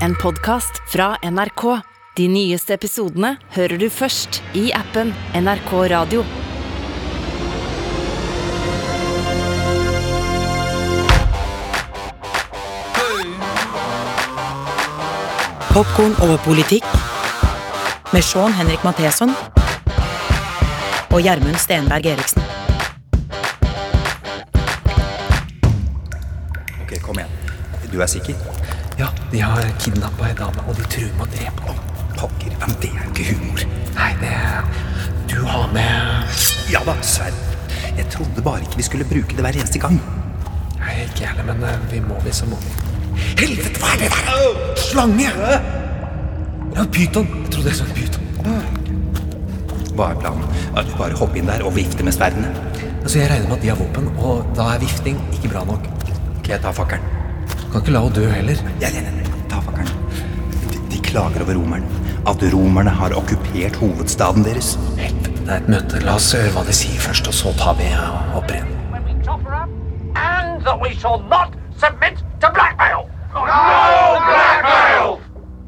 en podkast fra NRK. De nyeste episodene hører du først i appen NRK Radio. Popkorn over politikk med Sean Henrik Matheson og Gjermund Stenberg Eriksen. Ok, kom igjen. Du er sikker? De har kidnappa ei dame, og de truer med å drepe henne. Pokker, men det er ikke humor. Nei, det Du har med Ja da, Sverre. Jeg trodde bare ikke vi skulle bruke det hver eneste gang. Nei, ikke jeg men eh, vi må vi, så må vi. Helvete, hva er det der? Slange! Ja, pyton. Jeg trodde jeg så en pyton. Hva er planen? At du bare hopper inn der og vifter med sverdene? Altså, Jeg regner med at de har våpen, og da er vifting ikke bra nok. Ok, jeg tar fakkelen. Kan ikke la henne dø heller. Ja, ja, ja, ja, klager over romerne. At romerne har okkupert hovedstaden deres. Helt. det er et møte. La oss høre hva de sier først, og så tar vi opp igjen. and that we shall not submit to blackmail. No, blackmail!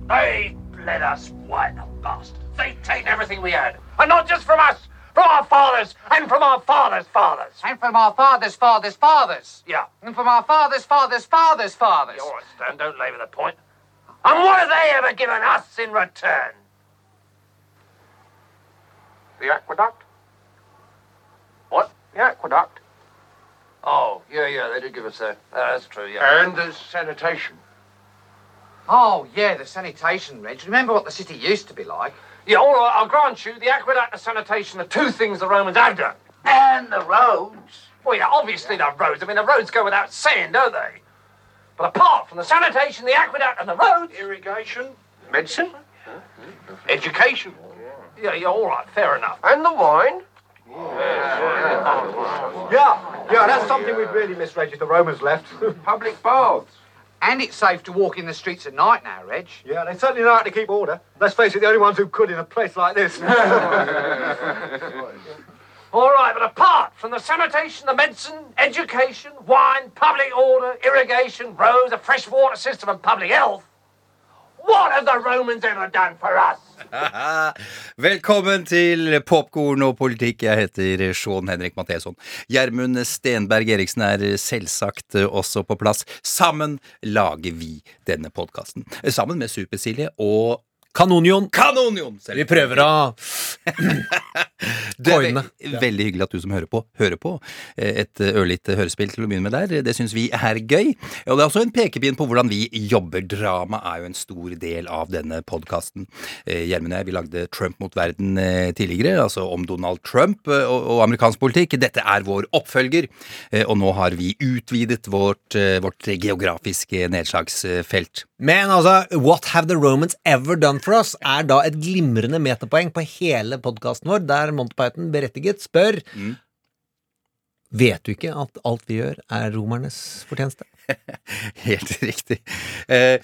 They let us white the bastards. They take everything we had, and not just from us, from our fathers and from our fathers' fathers. And from our fathers' fathers' fathers. Yeah. And from our fathers' fathers' fathers' fathers. You're right, Stan, don't labour the point. And what have they ever given us in return? The aqueduct? What? The aqueduct. Oh, yeah, yeah, they did give us that. Uh, that's true, yeah. And the sanitation. Oh, yeah, the sanitation, Reg. Remember what the city used to be like? Yeah, all right, I'll grant you, the aqueduct and sanitation are two things the Romans have done. And the roads. Well, yeah, obviously the roads. I mean, the roads go without saying, don't they? But apart from the sanitation, the aqueduct, and the roads, Irrigation. Medicine. Education. yeah, yeah, all right, fair enough. And the wine. Yeah, yeah, that's something we'd really missed, Reg, if the Romans left. Public baths. And it's safe to walk in the streets at night now, Reg. yeah, they certainly know how to keep order. Let's face it, the only ones who could in a place like this. All right, but apart from the sanitation, the medicine, education, wine, public order, irrigation, roads, a fresh water system, and public health, what have the Romans ever done for us? Velkommen til Popkorn og politikk. Jeg heter Sean Henrik Matheson. Gjermund Stenberg Eriksen er selvsagt også på plass. Sammen lager vi denne podkasten. Sammen med Super-Silje og Kanonion! Kanonion! Vi prøver å Det er ve veldig hyggelig at du som hører på, hører på. Eh, Et ørlite hørespill til å begynne med der. Det syns vi er gøy. Og det er også en pekepinn på hvordan vi jobber. Drama er jo en stor del av denne podkasten. Gjermund og jeg, vi lagde Trump mot verden eh, tidligere, altså om Donald Trump eh, og, og amerikansk politikk. Dette er vår oppfølger, eh, og nå har vi utvidet vårt, eh, vårt geografiske nedslagsfelt. Men altså, What have the Romans ever done for us? er da et glimrende metapoeng på hele podkasten vår, der Monty Python berettiget spør Vet du ikke at alt vi gjør, er romernes fortjeneste? Helt riktig. Eh,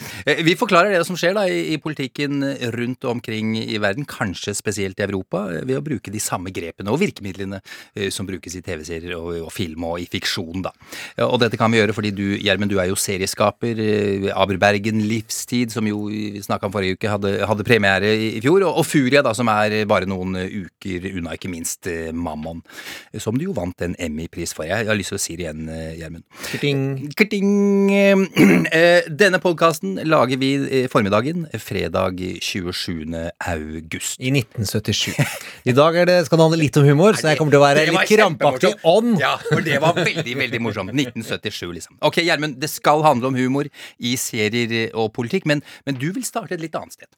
vi forklarer det som skjer da i, politikken rundt og omkring i verden, kanskje spesielt i Europa, eh, ved å bruke de samme grepene og virkemidlene eh, som brukes i TV-serier og, film og i fiksjon. da. Og dette kan vi gjøre fordi du, Gjermund, du er jo serieskaper. eh, Aberbergen Livstid, som jo vi snakka om forrige uke, hadde, hadde premiere i, fjor. Og, Furia, da, som er bare noen uker unna, ikke minst Mammon. Som du jo vant en Emmy-pris for. Jeg, jeg har lyst til å si det igjen, Gjermund. Kting. Kling. Eh, Denne podkasten lager vi eh, formiddagen fredag 27. august. I 1977. I dag det, skal det handle litt om humor, så jeg kommer til å være litt krampaktig ånd. Ja, for det var veldig, veldig morsomt. 1977, liksom. Ok, Gjermund, det skal handle om humor i serier og politikk, men, men du vil starte et litt annet sted.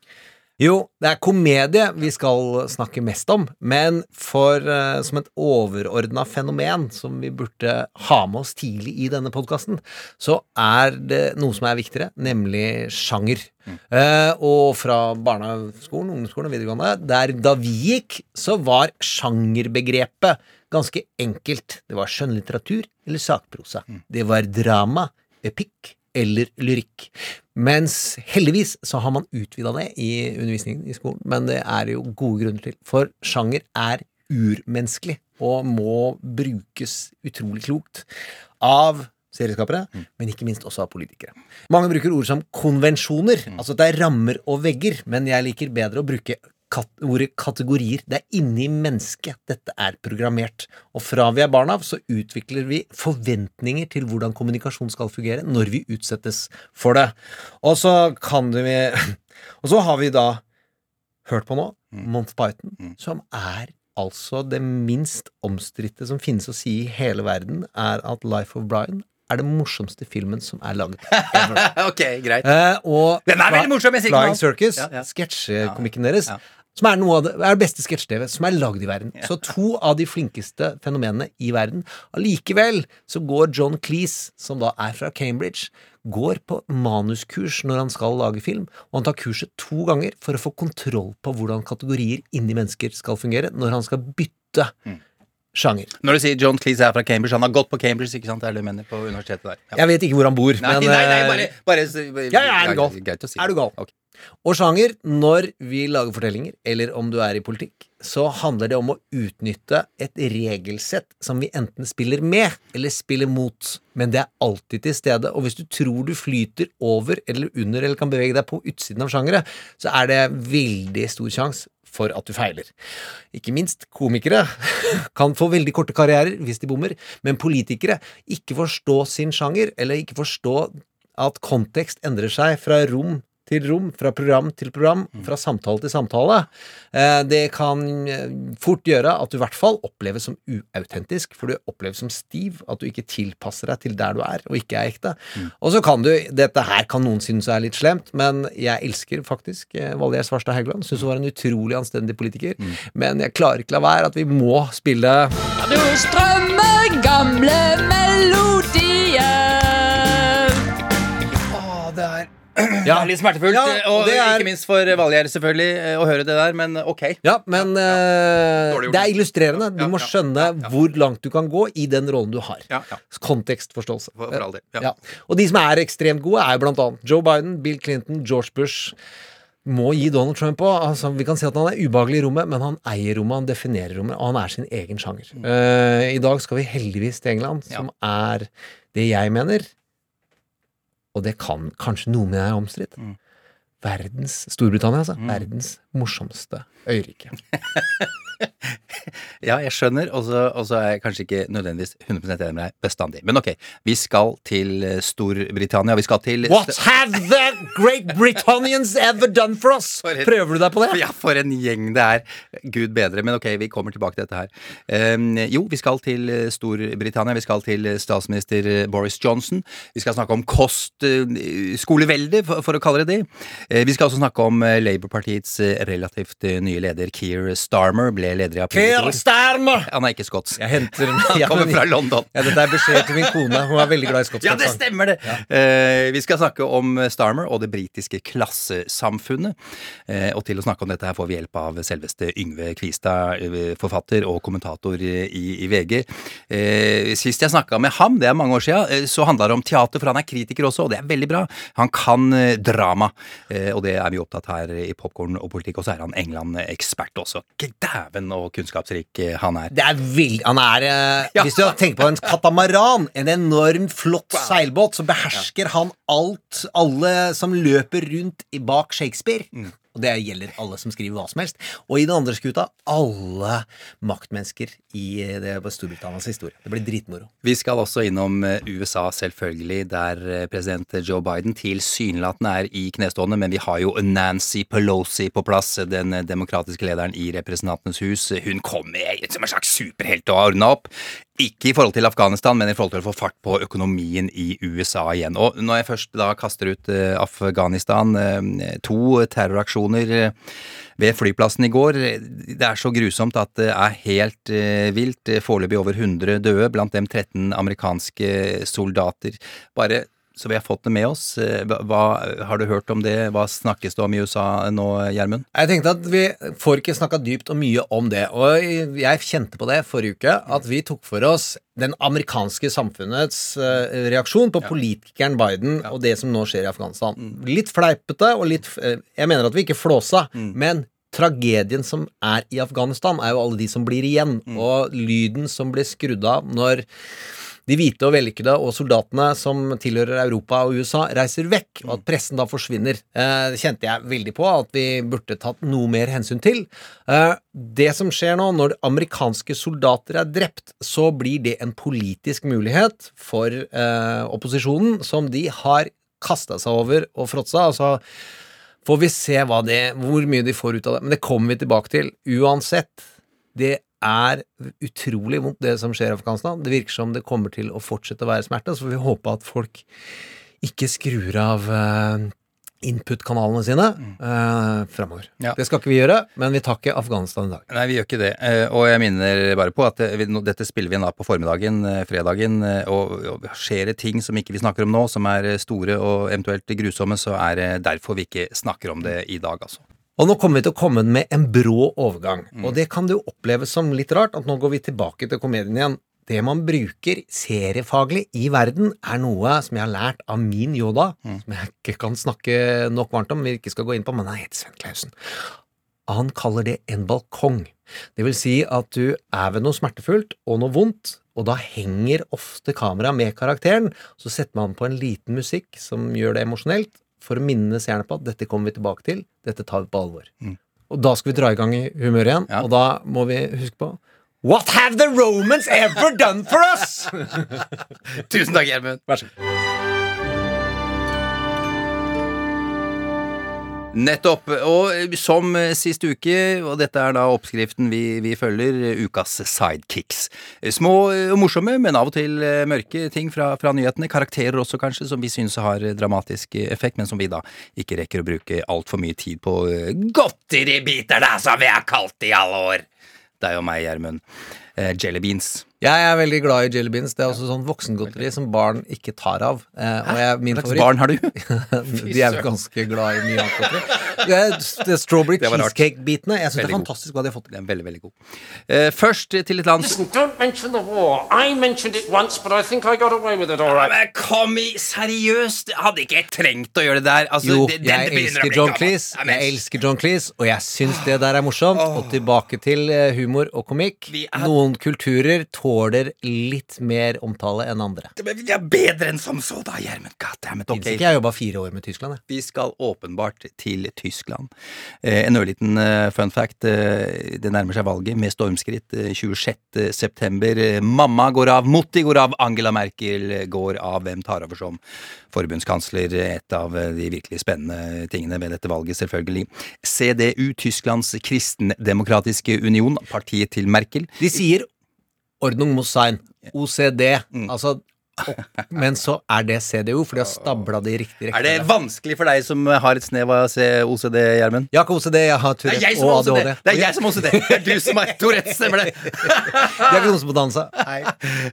Jo, det er komedie vi skal snakke mest om, men for uh, som et overordna fenomen som vi burde ha med oss tidlig i denne podkasten, så er det noe som er viktigere, nemlig sjanger. Eh, og fra barneskolen, ungdomsskolen og videregående, der da vi gikk, så var sjangerbegrepet ganske enkelt. Det var skjønnlitteratur eller sakprosa. Det var drama, epikk eller lyrikk. Mens heldigvis så har man utvida det i undervisningen i skolen, men det er jo gode grunner til. For sjanger er urmenneskelig og må brukes utrolig klokt av serieskapere, men ikke minst også av politikere. Mange bruker ord som konvensjoner, altså at det er rammer og vegger, men jeg liker bedre å bruke kat ordet kategorier. Det er inni mennesket dette er programmert. Og fra vi er barn av, så utvikler vi forventninger til hvordan kommunikasjon skal fungere når vi utsettes for det. Og så kan vi Og så har vi da hørt på nå, Month Python, som er altså det minst omstridte som finnes å si i hele verden, er at Life of Brian er det morsomste filmen som er laget ok, greit. Eh, og Den er veldig morsom, Flying. Circus, Ja, ja. sketsjekomikken deres, Ja. Som er noe av det, er det beste sketsj-TV som er lagd i verden. Så to av de flinkeste fenomenene i verden. Allikevel så går John Cleese, som da er fra Cambridge, går på manuskurs når han skal lage film, og han tar kurset to ganger for å få kontroll på hvordan kategorier inni mennesker skal fungere når han skal bytte Mm. sjanger. Når du sier John Cleese er fra Cambridge, han har gått på Cambridge, ikke sant? Det er det du mener på universitetet der. Ja. Jeg vet ikke hvor han bor, Nei, men nei, nei, bare, bare, bare Ja, ja, er du gal? Si. Er du gal? Ok. Og sjanger, når vi lager fortellinger, eller om du er i politikk, så handler det om å utnytte et regelsett som vi enten spiller med eller spiller mot. Men det er alltid til stede. Og hvis du tror du flyter over eller under eller kan bevege deg på utsiden av sjangere, så er det veldig stor sjanse for at du feiler. Ikke minst komikere kan få veldig korte karrierer hvis de bommer, men politikere ikke forstå sin sjanger, eller ikke forstå at kontekst endrer seg fra rom til rom, fra program til program, fra samtale til samtale. Eh, Det kan eh, fort gjøre at du i hvert fall oppleves som uautentisk, for du oppleves som stiv, at du ikke tilpasser deg til der du er, og ikke er ekte. Og så kan du Dette her kan noen synes er litt slemt, men jeg elsker faktisk eh, Valgerd Svarstad Haugland. Syns hun var en utrolig anstendig politiker. Men jeg klarer ikke la være at vi må spille Du strømmer gamle melodier. Ja. litt smertefullt. Ja, og og det er- ikke minst for Valgjerd, selvfølgelig, eh, å høre det der, men ok. Ja, men ja, Dårlig det er illustrerende. Du må skjønne hvor langt du kan gå i den rollen du har. Kontekstforståelse. For, for all del. Og de som er ekstremt gode, er blant annet Joe Biden, Bill Clinton, George Bush. Må gi Donald Trump òg. Altså, vi kan si at han er ubehagelig i rommet, men han eier rommet, han definerer rommet, og han er sin egen sjanger. Eh, I dag skal vi heldigvis til England, som er det jeg mener, og det kan kanskje noen det er omstridt. Mm. Verdens Storbritannia, altså. Verdens morsomste øyrike. Ja, jeg skjønner, og så er jeg kanskje ikke nødvendigvis 100% enig med deg bestandig. Men ok, vi skal til eh, Storbritannia. Vi skal til What have the Great Britannians ever done for us? Et- Prøver du deg på det? Ja, for en gjeng det er. Gud bedre. Men ok, vi kommer tilbake til dette her. Um, jo, vi skal til eh, Storbritannia. Vi skal til eh, statsminister Boris Johnson. Vi skal snakke om kostskoleveldet, for, for å kalle det det. Vi skal også snakke om Labour-partiets relativt nye leder, Keir Starmer, ble leder i Keir Han er ikke skotsk. Jeg henter Han ja, kommer men- fra London. Ja, dette er beskjed til min kone. Hun er veldig glad i skotsk Ja, det stemmer det! Eh, vi skal snakke om Starmer og det britiske klassesamfunnet. Eh, og til å snakke om dette her får vi hjelp av selveste Yngve Kvistad, eh, forfatter og kommentator i, i VG. Eh, sist jeg snakka med ham, det er mange år siden, eh, så handla det om teater, for han er kritiker også, og det er veldig bra. Han kan eh, drama, eh, og det er vi opptatt her i Popkorn og politikk, og så er han England-ekspert også. Dæven og kunnskapsrik eh, han er. Det er vill... Han er eh. Hvis du tenker på en katamaran, en enorm, flott seilbåt, så behersker han alt, alle som løper rundt bak Shakespeare. Mm. Og det gjelder alle som skriver hva som helst. Og i den andre skuta alle maktmennesker i eh, Storbritannias historie. Det blir dritmoro. Vi skal også innom eh, USA, selvfølgelig, der eh, president Joe Biden tilsynelatende er i knestående, men vi har jo Nancy Pelosi på plass, den demokratiske lederen i Representantenes hus. Hun kom med som en slags superhelt og ordna opp. Ikke i forhold til Afghanistan, men i forhold til å få fart på økonomien i USA igjen. Og når jeg først da kaster ut eh, Afghanistan, eh, to terroraksjoner eh, ved flyplassen i går. Det er så grusomt at det er helt vilt. Foreløpig over 100 døde, blant dem 13 amerikanske soldater. Bare så vi har fått det med oss. eh, Hva, har du hørt om det? Hva snakkes det om i USA nå, Gjermund? Jeg tenkte at vi får ikke snakka dypt og mye om det. Og jeg kjente på det forrige uke, at vi tok for oss den amerikanske samfunnets eh, reaksjon på politikeren Biden og det som nå skjer i Afghanistan. Litt fleipete og litt eh, Jeg mener at vi ikke flåsa, men tragedien som er i Afghanistan, er jo alle de som blir igjen, og lyden som blir skrudd av når de hvite og vellykkede og soldatene som tilhører Europa og USA, reiser vekk, og at pressen da forsvinner. Eh, Det kjente jeg veldig på at vi burde tatt noe mer hensyn til. Eh, Det som skjer nå, når amerikanske soldater er drept, så blir det en politisk mulighet for eh, opposisjonen, som de har kasta seg over og fråtsa. Altså får vi se det, hvor mye de får ut av det. Men det kommer vi tilbake til. Uansett, det er utrolig vondt, det som skjer i Afghanistan. Det virker som det kommer til å fortsette å være smerte, så får vi håpe at folk ikke skrur av eh, input-kanalene sine uh, framover. Ja. Det skal ikke vi gjøre, men vi tar ikke Afghanistan i dag. Nei, vi gjør ikke det. Eh, Og jeg minner bare på at vi- dette spiller vi inn da på formiddagen, fredagen, og og skjer det ting som ikke vi snakker om nå, som er store og eventuelt grusomme, så er det derfor vi ikke snakker om det i dag, altså. Og nå kommer vi til å komme med en brå overgang. Og det kan du oppleve som litt rart, at nå går vi tilbake til komedien igjen. Det man bruker seriefaglig i verden, er noe som jeg har lært av min Yoda, som jeg ikke kan snakke nok varmt om, vi ikke skal gå inn på, men han heter Sven Klausen. Han kaller det en balkong. Det vil si at du er ved noe smertefullt og noe vondt, og da henger ofte kameraet med karakteren. Så setter man på en liten musikk som gjør det emosjonelt, for å minne seerne på at dette kommer vi tilbake til, dette tar vi på alvor. Og da skal vi dra i gang i humøret igjen, Ja. og da må vi huske på What have the Romans ever done for us? Tusen takk, Gjermund. Vær så god. Nettopp. Og som sist uke, og dette er da oppskriften vi, vi følger, ukas sidekicks. Små og morsomme, men av og til eh, mørke ting fra, fra nyhetene. Karakterer også, kanskje, som vi syns har dramatisk effekt, men som vi da ikke rekker å bruke altfor mye tid på. eh, Godteribiter, da, som vi har kalt det i alle år! Deg og meg, Gjermund. Eh, jelly beans. Jeg er veldig glad i jelly beans. Det er også sånn voksengodteri som barn ikke tar av. Eh, og jeg, min Hva slags favoritt barn har du? De er ganske glad i mye annet godteri. Det er det er Strawberry Det var rart. cheesecake-bitene. Jeg syns det er god. fantastisk hva de har fått til. Den er veldig, veldig god. Eh, først til et land Listen, don't mention the war. I mentioned it once, but I think I got away with it all right. Men kom i, seriøst! Jeg hadde ikke trengt å gjøre det der. Altså, Jo, det- den jeg begynner å elsker bli John gammel. Cleese, men- jeg elsker John Cleese, og jeg syns det der er morsomt. Og tilbake til eh, humor og komikk. Vi er- Noen kulturer tåler litt mer omtale enn andre. Vi er bedre enn som så, da, Gjermund. Goddammit. Fins Ok. ikke jeg jobba fire år med Tyskland, jeg. Vi skal åpenbart til Tyskland. Eh, en ørliten eh, fun fact. Eh, det nærmer seg valget med stormskritt. Eh, 26. september. Eh, mamma går av, Motti går av, Angela Merkel går av. Hvem tar over som forbundskansler? Et av eh, de virkelig spennende tingene ved dette valget, selvfølgelig. CDU, Tysklands kristendemokratiske union, partiet til Merkel. De sier Ordnung Mossein. OCD. Mm. Altså og- Men så er det CDO, for de har stabla det i riktig Er det vanskelig for deg som har et snev av OCD, Gjermund? Jeg har ikke OCD, jeg har Det er Tourette og har OCD! ADHD. Det er jeg som har OCD! Det er du som har Tourettes, stemmer det? De har ikke noen som på dansa.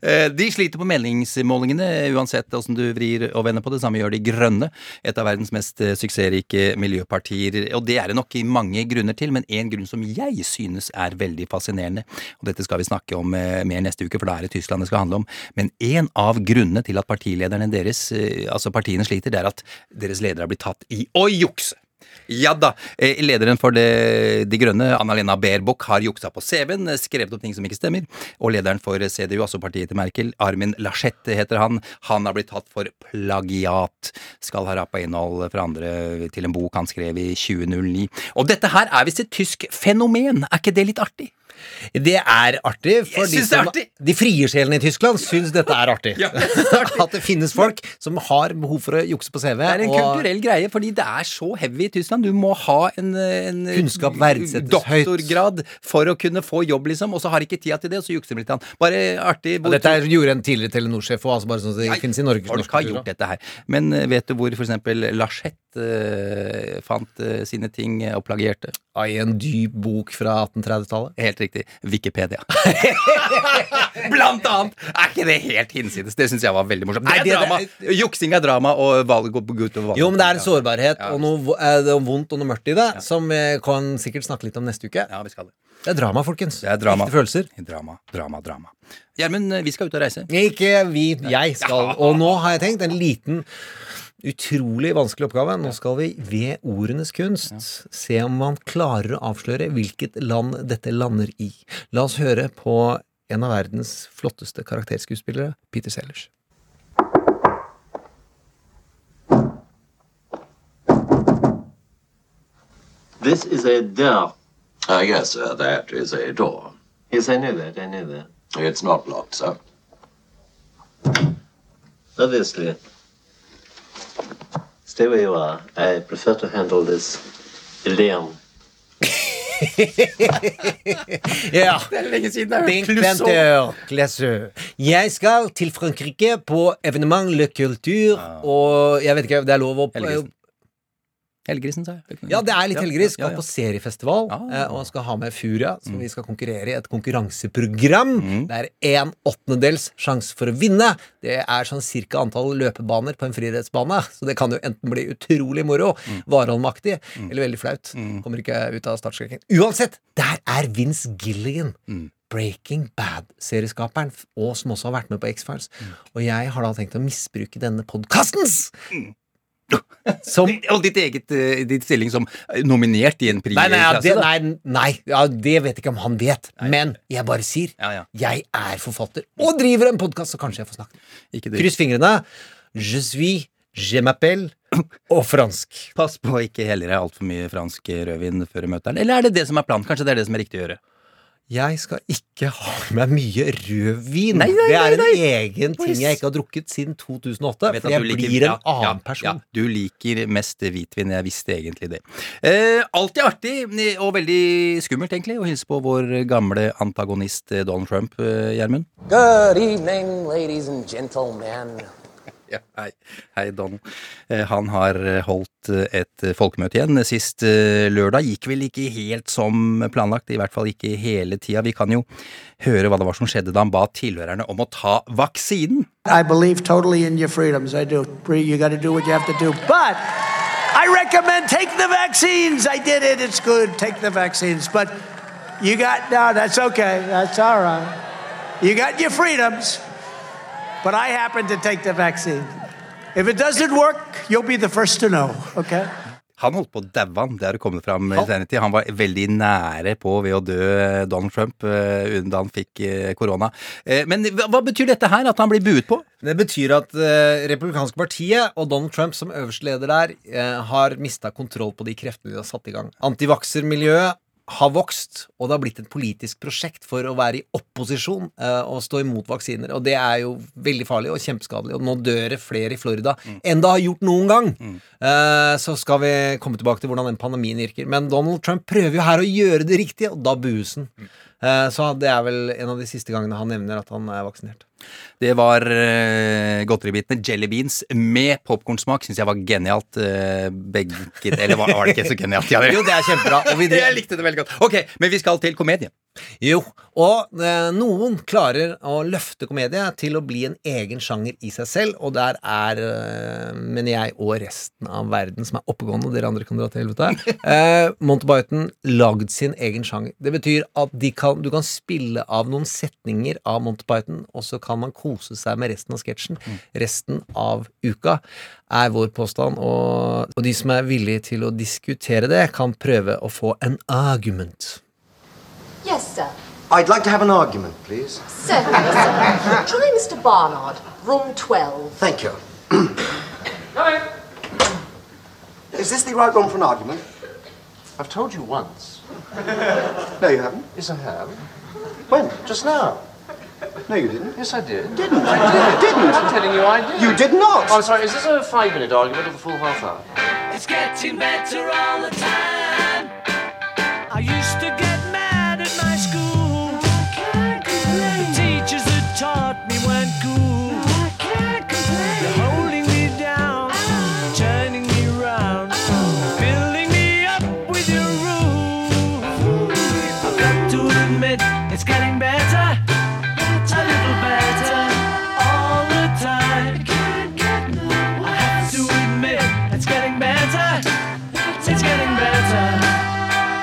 Eh, De sliter på meningsmålingene uansett hvordan du vrir og vender på det. Samme gjør De grønne, et av verdens mest eh, suksessrike miljøpartier. Og det er det nok i mange grunner til, men en grunn som jeg synes er veldig fascinerende, og dette skal vi snakke om eh, mer neste uke, for da er det Tyskland det skal handle om, men en av grunnene til at partilederne deres, eh, altså partiene sliter, det er at deres ledere har blitt tatt i å jukse. Ja da. Eh, Lederen for det, De Grønne, Annalena Baerbock, har juksa på CV-en, eh, skrevet opp ting som ikke stemmer. Og lederen for CDU, altså partiet til Merkel, Armin Laschet heter han, han har blitt tatt for plagiat. Skal ha rappa innhold fra andre til en bok han skrev i 2009. Og dette her er visst et tysk fenomen, er ikke det litt artig? Det er artig. For de, som, artig. de frie sjelene i Tyskland syns dette er artig. Ja, det er artig. At det finnes folk som har behov for å jukse på CV. Det er en og kulturell greie, fordi det er så heavy i Tyskland. Du må ha en, en Kunnskap verdsettes høyt. doktorgrad for å kunne få jobb, liksom, og så har ikke tida til det, og så jukser de litt. Bare artig. Ja, dette er, gjorde en tidligere Telenor-sjef òg, altså bare sånn at det Nei, finnes i Norge. Folk har gjort dette her. Men eh, vet du hvor for eksempel Eh, fant uh, sine ting eh, og plagierte? I en dyp bok fra 1830-tallet. Helt riktig. Wikipedia. Blant annet! Er ikke det helt hinsides? Det syns jeg var veldig morsomt. Det er drama. Juksing er drama, og valg går ut over valg. Jo, men det er en sårbarhet Ja. og noe eh, vondt og noe mørkt i det, som vi kan sikkert snakke litt om neste uke. Ja, vi skal det. Det er drama, folkens. Det er drama. Ekte følelser. Drama, drama, drama. Gjermund, vi skal ut og reise. Ikke vi, jeg skal. Og nå har jeg tenkt en liten Utrolig vanskelig oppgave. Nå skal vi ved ordenes kunst se om man klarer å avsløre hvilket land dette lander i. La oss høre på en av verdens flotteste karakterskuespillere, Peter Sellers. This is a door. Uh, yes, sir, that is a door. Yes, I knew that, I knew that. It's not locked, sir. Obviously. Stay where you are. I prefer to handle this Leon. Ja. Det er lenge siden jeg Panther, Classeux. Jeg skal til Frankrike på evenement Le Culture, og jeg vet ikke, det er lov å Helgrisen, sa jeg. Ja, det er litt helgris. Skal på seriefestival eh, og skal ha med Furia. Så vi skal konkurrere i et konkurranseprogram. Mm. Det er en åttendedels sjanse for å vinne. Det er sånn cirka antall løpebaner på en friidrettsbane. Så det kan jo enten bli utrolig moro, Mm. Warholm-aktig, eller veldig flaut. Kommer ikke ut av startskrekken. Uansett, der er Vince Gilligan. Mm. Breaking Bad-serieskaperen, og som også har vært med på X-Files. Mm. Og jeg har da tenkt å misbruke denne podkastens som Og ditt eget eh, ditt stilling som nominert i en Nei, nei, ja, det, nei, nei ja, det vet ikke om han vet. Men jeg bare sier Ja, jeg er forfatter og driver en podkast, så kanskje jeg får snakke. Ikke det. Kryss fingrene. Je suis, je m'appelle og fransk. Pass på å ikke helle deg altfor mye fransk rødvin før møtet. Eller er det det som er planen? Kanskje det er det som er riktig å gjøre? Jeg skal ikke ha med meg mye rødvin. Nei, nei, nei, det er en egen ting jeg ikke har drukket siden 2008. Jeg, For jeg liker- blir en annen ja, person. Ja, du liker mest hvitvin. Jeg visste egentlig det. Eh, alltid artig eh, og veldig skummelt, egentlig, å hilse på vår gamle antagonist eh, Donald Trump, eh, Gjermund. Good evening, ladies and gentlemen. Ja, hei. hei, Donald. Eh, Han har eh, holdt eh, et folkemøte igjen. Sist lørdag gikk vel ikke helt som planlagt, i hvert fall ikke hele tida. Vi kan jo høre hva det var som skjedde da han ba tilhørerne om å ta vaksinen. I believe totally. I do. You got to do what you have to do. But I recommend take the vaccines. I did it. It's good. Take the vaccines. But you got, no, that's okay. That's all right. You got your freedoms. But I happen to take the vaccine. If it doesn't work, you'll be the first to know, okay? Han holdt på å daue, han. Det har kommet fram i senere tid. Han var veldig nære på ved å dø, eh, Donald Trump, eh, da han fikk eh, korona. Eh, Men hva betyr dette her? At han blir buet på? Det betyr at uh, Republikanske partiet og Donald Trump som øverste leder der har mista kontroll på de kreftene de har satt i gang. Antivaksermiljøet har vokst, og det har blitt et politisk prosjekt for å være i opposisjon uh, og stå imot vaksiner. Og det er jo veldig farlig og kjempeskadelig. Og nå dør det flere i Florida enn det har gjort noen gang. Eh, så skal vi komme tilbake til hvordan den pandemien virker. Men Donald Trump prøver jo her å gjøre det riktige, og da bues han. Eh, så det er vel en av de siste gangene han nevner at han er vaksinert. Det var uh, godteribitene Jelly Beans med popkornsmak. Syns jeg var genialt. Uh, begge Eller var, var det ikke så genialt? Ja, Jo, det er kjempebra. Og vi jeg likte det veldig godt. Ok, men vi skal til komedie. Jo, og uh, noen klarer å løfte komedie til å bli en egen sjanger i seg selv, og der er, uh, mener jeg, og resten av verden som er oppegående, dere andre kan dra til helvete, uh, Monty Byton lagd sin egen sjanger. Det betyr at de kan, du kan spille av noen setninger av Monty Python, og så kan man kose seg med resten av sketsjen. Resten av uka er vår påstand, og, og de som er villige til å diskutere det, kan prøve å få en argument. Yes, sir. I'd like to have an argument, please. Certainly, sir. Try Mr. Barnard, room 12. Thank you. Is this the right room for an argument? I've told you once. No, you haven't. Yes, I have. When? Just now. No, you didn't. Yes, I did. Didn't. I did. Didn't. I'm telling you, I did. You did not. Oh, I'm sorry. Is this a five-minute argument or the full half hour? It's getting better all the time. Admit, it's getting better, a little better all the time. I have to admit, it's getting better, it's getting better.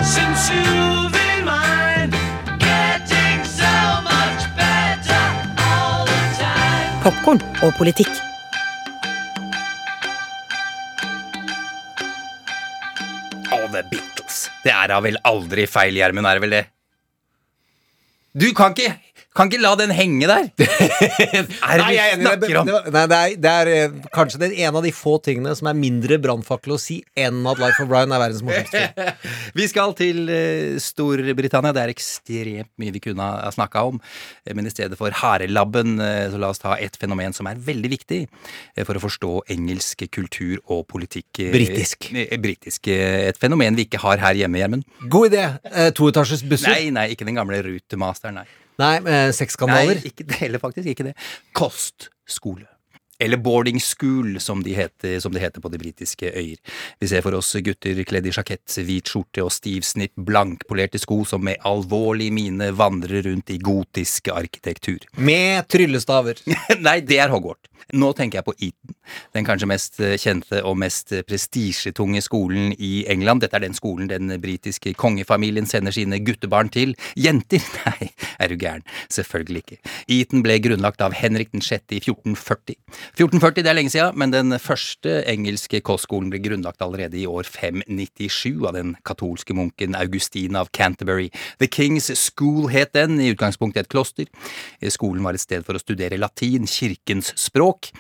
Since you've been mine, getting so much better all the time. Popkorn og politikk. The Beatles. Det er da vel aldri feil, Gjermund, er det vel det? Du kan ikke Kan ikke la den henge der! er det Nei, vi jeg. Det, snakker om? det, nei, det, er, det er kanskje kanskje er en av de få tingene som er mindre brannfakkel å si enn at Life of Brian er verdens morsomste film. Vi skal til eh, Storbritannia. Det er ekstremt mye vi kunne ha snakka om. Eh, Men i stedet for harelabben, eh, så la oss ta et fenomen som er veldig viktig eh, for å forstå engelsk kultur og politikk. eh, Britisk. eh, Britisk. eh, Et fenomen vi ikke har her hjemme, Gjermund. God idé. Eh, Toetasjes busser. Nei, nei, ikke den gamle rutemasteren, nei. Nei, eh, sexskandaler. Nei, ikke det heller, faktisk. Ikke det. Kostskole. Eller boarding school, som, de heter, som det heter på de britiske øyer. Vi ser for oss gutter kledd i sjakett, hvit skjorte og stivsnitt, blankpolerte sko som med alvorlig mine vandrer rundt i gotisk arkitektur. Med tryllestaver. Nei, det er Hogwarts. Nå tenker jeg på Eton, den kanskje mest kjente og mest prestisjetunge skolen i England. Dette er den skolen den britiske kongefamilien sender sine guttebarn til. Jenter? Nei, er du gæren. Selvfølgelig ikke. Eton ble grunnlagt av Henrik 6. i 1440. 1440 det er lenge siden, men den første engelske kostskolen ble grunnlagt allerede i år 597 av den katolske munken Augustin av Canterbury. The King's School het den, i utgangspunktet et kloster. Skolen var et sted for å studere latin, kirkens språk,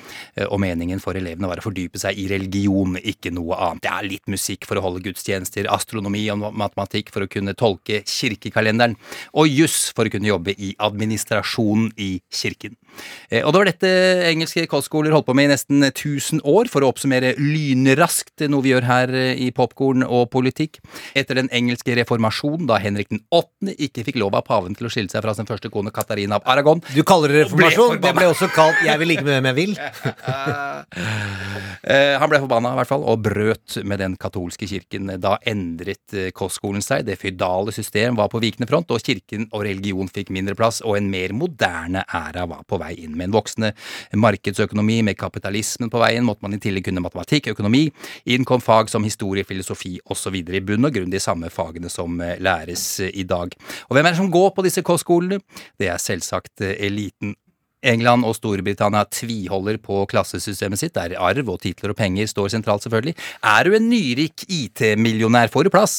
og meningen for elevene var å fordype seg i religion, ikke noe annet. Det er litt musikk for å holde gudstjenester, astronomi og matematikk for å kunne tolke kirkekalenderen, og juss for å kunne jobbe i administrasjonen i kirken. Eh, Og det var dette engelske kostskoler holdt på med i nesten 1000 år, for å oppsummere lynraskt noe vi gjør her eh, i Popkorn og politikk. Etter den engelske reformasjonen, da Henrik den 8. ikke fikk lov av paven til å skille seg fra sin første kone Katarina av Aragon Du kaller det reformasjon? Ble Det ble også kalt 'jeg vil ligge med hvem jeg vil'. Eh, han ble forbanna, i hvert fall, og brøt med den katolske kirken. Da endret kostskolen seg. Det føydale system var på vikende front, og kirken og religion fikk mindre plass, og en mer moderne æra var på vei inn. Med en voksende markedsøkonomi, med kapitalismen på veien, måtte man i tillegg kunne matematikk, økonomi. Inn kom fag som historie, filosofi osv. I bunn og grunn de samme fagene som eh, læres eh, i dag. Og hvem er det som går på disse kostskolene? Det er selvsagt eh, eliten. England og Storbritannia tviholder på klassesystemet sitt, der arv og titler og penger står sentralt, selvfølgelig. Er du en nyrik IT-millionær, får du plass,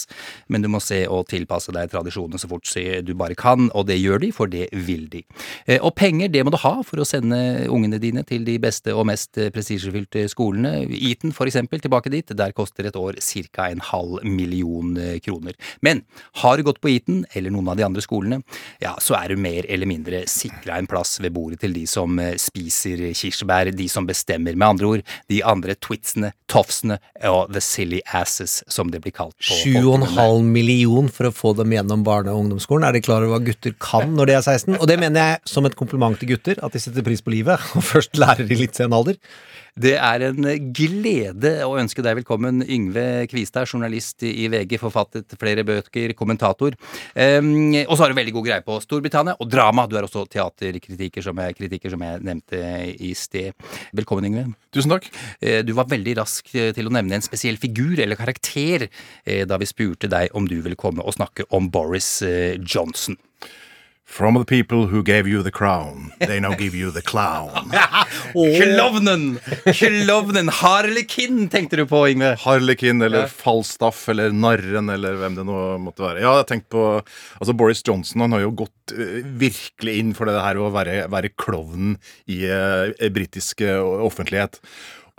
men du må se og tilpasse deg tradisjonene så fort du bare kan, og det gjør de, for det vil de. Eh, Og penger, det må du ha for å sende ungene dine til de beste og mest prestisjefylte skolene. Eton, for eksempel, tilbake dit, der koster et år ca. en halv million kroner. Men har du gått på Eton, eller noen av de andre skolene, ja, så er du mer eller mindre sikra en plass ved bordet til de som eh, spiser kirsebær, de som bestemmer, med andre ord, de andre twitsene, tofsene og the silly asses, som det blir kalt på Sju og en folkemunne. halv million for å få dem gjennom barne- og ungdomsskolen. Er de klar over hva gutter kan når de er 16? Og det mener jeg som et kompliment til gutter, at de setter pris på livet, og først lærer de litt sen alder. Det er en glede å ønske deg velkommen, Yngve Kvistad, journalist i VG, forfattet flere bøker, kommentator. Um, og så har du veldig god greie på Storbritannia og drama. Du er også teaterkritiker, som jeg, kritiker, som jeg nevnte i sted. Velkommen, Yngve. Tusen takk. Eh, Du var veldig rask eh, til å nevne en spesiell figur eller karakter eh, da vi spurte deg om du ville komme og snakke om Boris Johnson. From the people who gave you the crown, they now give you the clown. Klovnen! Klovnen! Harlekin, tenkte du på, Yngve? Harlekin eller. Falstaff eller Narren eller hvem det nå måtte være. Ja, jeg har tenkt på Altså, Boris Johnson han har jo gått uh, virkelig inn for det her å være, være klovnen i uh, britisk uh, offentlighet.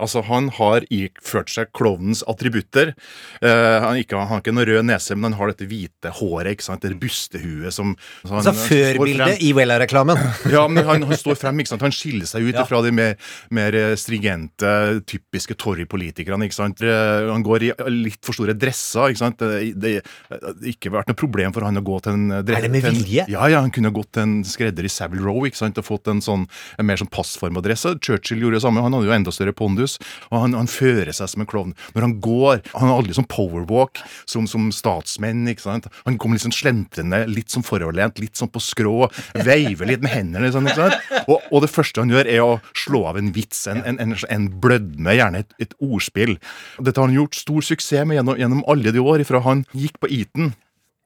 Altså, Han har iført seg klovnens attributter. Eh, han, ikke, han har ikke noe rød nese, men han har dette hvite håret, ikke sant? det bustehuet som så han- førbildet i Wella-reklamen. Ja, men han, han står frem, ikke sant? Han skiller seg ut Ja. fra de mer, mer eh, stringente, typiske Torry-politikerne. ikke sant? Eh, Han går i litt for store dresser. ikke sant? Det det har ikke vært noe problem for han å gå til en dress... Er det med en- vilje? Ja, ja, han kunne gått til en skredder i Savile Row ikke sant? og fått en sånn en mer sånn passformadresse. Churchill gjorde det samme. Han hadde jo enda større pondus, og han, han fører seg som en klovn. Når han går Han har aldri sånn powerwalk som, som statsmenn. ikke sant? Han kommer litt sånn slentrende, litt sånn foroverlent, litt sånn på skrå, veiver litt med hendene. Liksom, ikke sant? Og, og det første han gjør, er å slå av en vits, en, en, en, en blødme, gjerne et, et ordspill. Dette har han gjort stor suksess med gjennom, gjennom alle de år, fra han gikk på Eton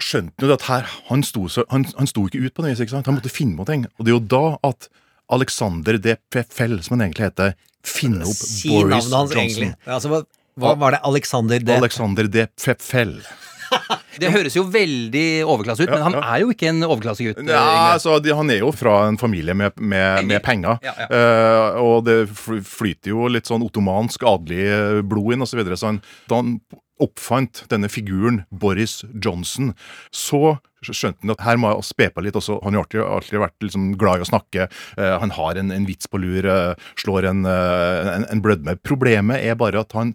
skjønte jo at her, han sto, så, han, han sto ikke ut på det viset. Han måtte finne på ting. Og det er jo da at Alexander de Pfeffel, som han egentlig heter, finner opp Si Boris Johnson. egentlig. Altså, hva, hva var det? Alexander de Alexander de Pfeffel. Det høres jo veldig overklasse ut, Ja, men han ja. er jo ikke en overklassegutt. eh, Ja, altså, de, Han er jo fra en familie med, med, med penger. Ja. Eh, og det flyter jo litt sånn ottomansk adelig eh, blod inn, osv. Så, videre. så han, da han oppfant denne figuren, Boris Johnson, så skjønte han at her må jeg spe på litt også. Han har alltid vært liksom glad i å snakke. Uh, han har en, en vits på lur, uh, slår en, uh, en, en blødme. Problemet er bare at han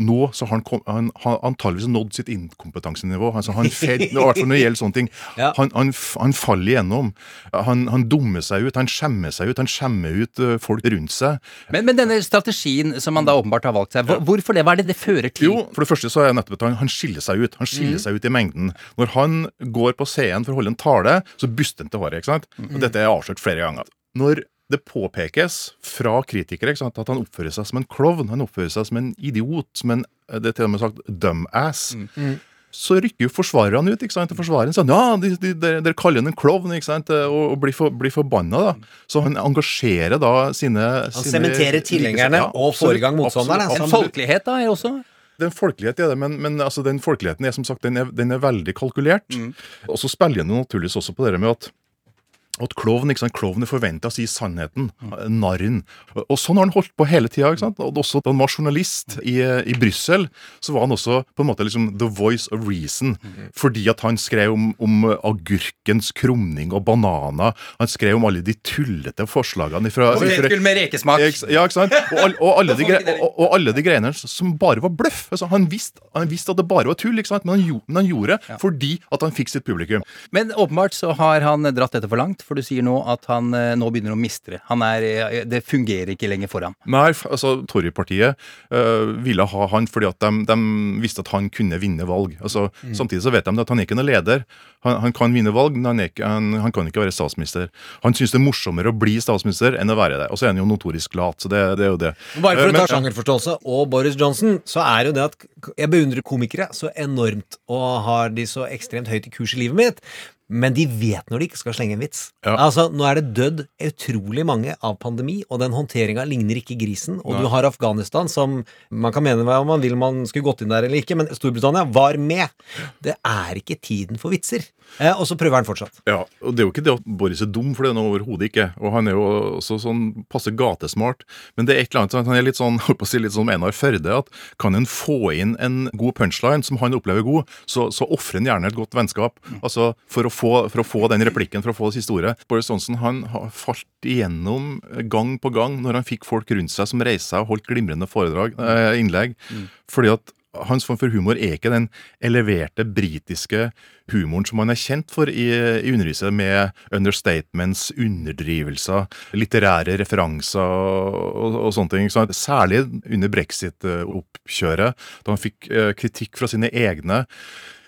nå så har han, kom, han har antageligvis nådd sitt inkompetansenivå. Altså han sånne ting. Han, han, han faller igjennom. Han, han dummer seg ut, han skjemmer seg ut, han skjemmer ut eh, folk rundt seg. Men, men denne strategien som han da åpenbart har valgt seg, hvor, hvorfor det? Hva er det det fører til? Jo, for det første så er nettopp han, han skiller seg ut. Han skiller Mm. seg ut i mengden. Når han går på scenen for å holde en tale, så buster han til håret. ikke sant? Og dette er avslørt flere ganger. Når det påpekes fra kritikere ikke sant, at han oppfører seg som en klovn, han oppfører seg som en idiot, som en det er til og med sagt dumbass, så rykker jo forsvarerne ut. ikke sant? Og Forsvareren sier ja, de, de, dere, dere kaller han en klovn ikke sant? og, og blir, for, blir forbanna. da. Så han engasjerer da sine Han sementerer tilhengerne og får i gang motstanderne. En folkelighet da er også det er en folkelighet i det, men, men altså, den folkeligheten er som sagt, den er, den er veldig kalkulert. Og så spiller han naturligvis også på det med at at klovn ikke sant? Klovn er forventa å si sannheten. Narren. Og sånn har han holdt på hele tida. Og også Da han var journalist i, i Brussel, så var han også på en måte liksom the voice of reason. Fordi at han skrev om, om agurkens krumning og bananer. Han skrev om alle de tullete forslagene fra, Potetgull med rekesmak. Ja, ikke- sant? Og, og, alle de, gre- og, og alle de greiene som bare var bløff. Altså, han, visste, han visste at det bare var tull, ikke sant? men han, gjo- men han gjorde det fordi at han fikk sitt publikum. Men åpenbart så har han dratt dette for langt, for du sier nå at han eh, nå begynner å. Han er, eh, det fungerer ikke lenger for ham. Nei, altså Torypartiet øh, ville ha han fordi at de, de visste at han kunne vinne valg. Altså, Mm. Samtidig så vet de at han er ikke noen leder. Han, han kan vinne valg, men han, ikke, han, han kan ikke være statsminister. Han syns det er morsommere å bli statsminister enn å være det. Og så er han jo notorisk lat, så det, det er jo det. Bare for Eh, å ta men- sjangerforståelse og Boris Johnson, så er jo det at jeg beundrer komikere så enormt og har de så ekstremt høyt i kurs i livet mitt. Men de vet når de ikke skal slenge en vits. Altså, Nå er det dødd utrolig mange av pandemi, og den håndteringa ligner ikke grisen. Og Nei. du har Afghanistan, som man kan mene hva man vil man skulle gått inn der eller ikke, men Storbritannia var med. Det er ikke tiden for vitser. Eh, og så prøver han fortsatt. Ja, og det er jo ikke det at Boris er dum, for det er han overhodet ikke. Og han er jo også sånn passe gatesmart. Men det er et eller annet, han er litt sånn holdt på å si litt sånn Einar Førde, at kan en få inn en god punchline som han opplever god, så, så ofrer han gjerne et godt vennskap. Altså for å, få, for å få den replikken, for å få det siste ordet. Boris Johnson han har falt igjennom gang på gang når han fikk folk rundt seg som reiste seg og holdt glimrende foredrag, eh, innlegg. Fordi at hans form for humor er ikke den eleverte britiske humoren som han er kjent for i, i underhuset, med understatements, underdrivelser, litterære referanser og, og sånne ting. Så særlig under brexit-oppkjøret, da han fikk eh, kritikk fra sine egne,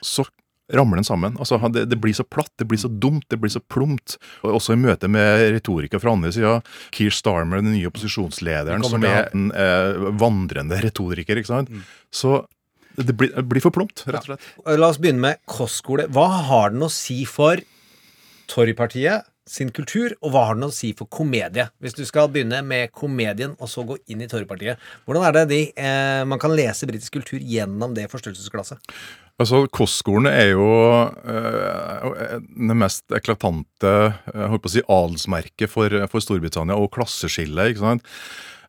så ramler den sammen. Altså, det, det blir så platt, det blir så dumt, det blir så plumpt. Og også i møte med retorikere fra andre sida. Keir Starmer, den nye opposisjonslederen, som er en eh, vandrende retoriker. ikke sant? Så det blir, det blir for plumpt, rett og slett. La oss begynne med kostskole. Hva har den å si for Torrypartiet sin kultur, og hva har den å si for komedie? Hvis du skal begynne med komedien, og så gå inn i Torrypartiet, Hvordan er det de, eh, man kan lese britisk kultur gjennom det forstørrelsesglasset? Altså, Kostskolen er jo øh, det mest eklatante jeg holdt på å si, adelsmerket for, for Storbritannia, og klasseskillet. ikke sant?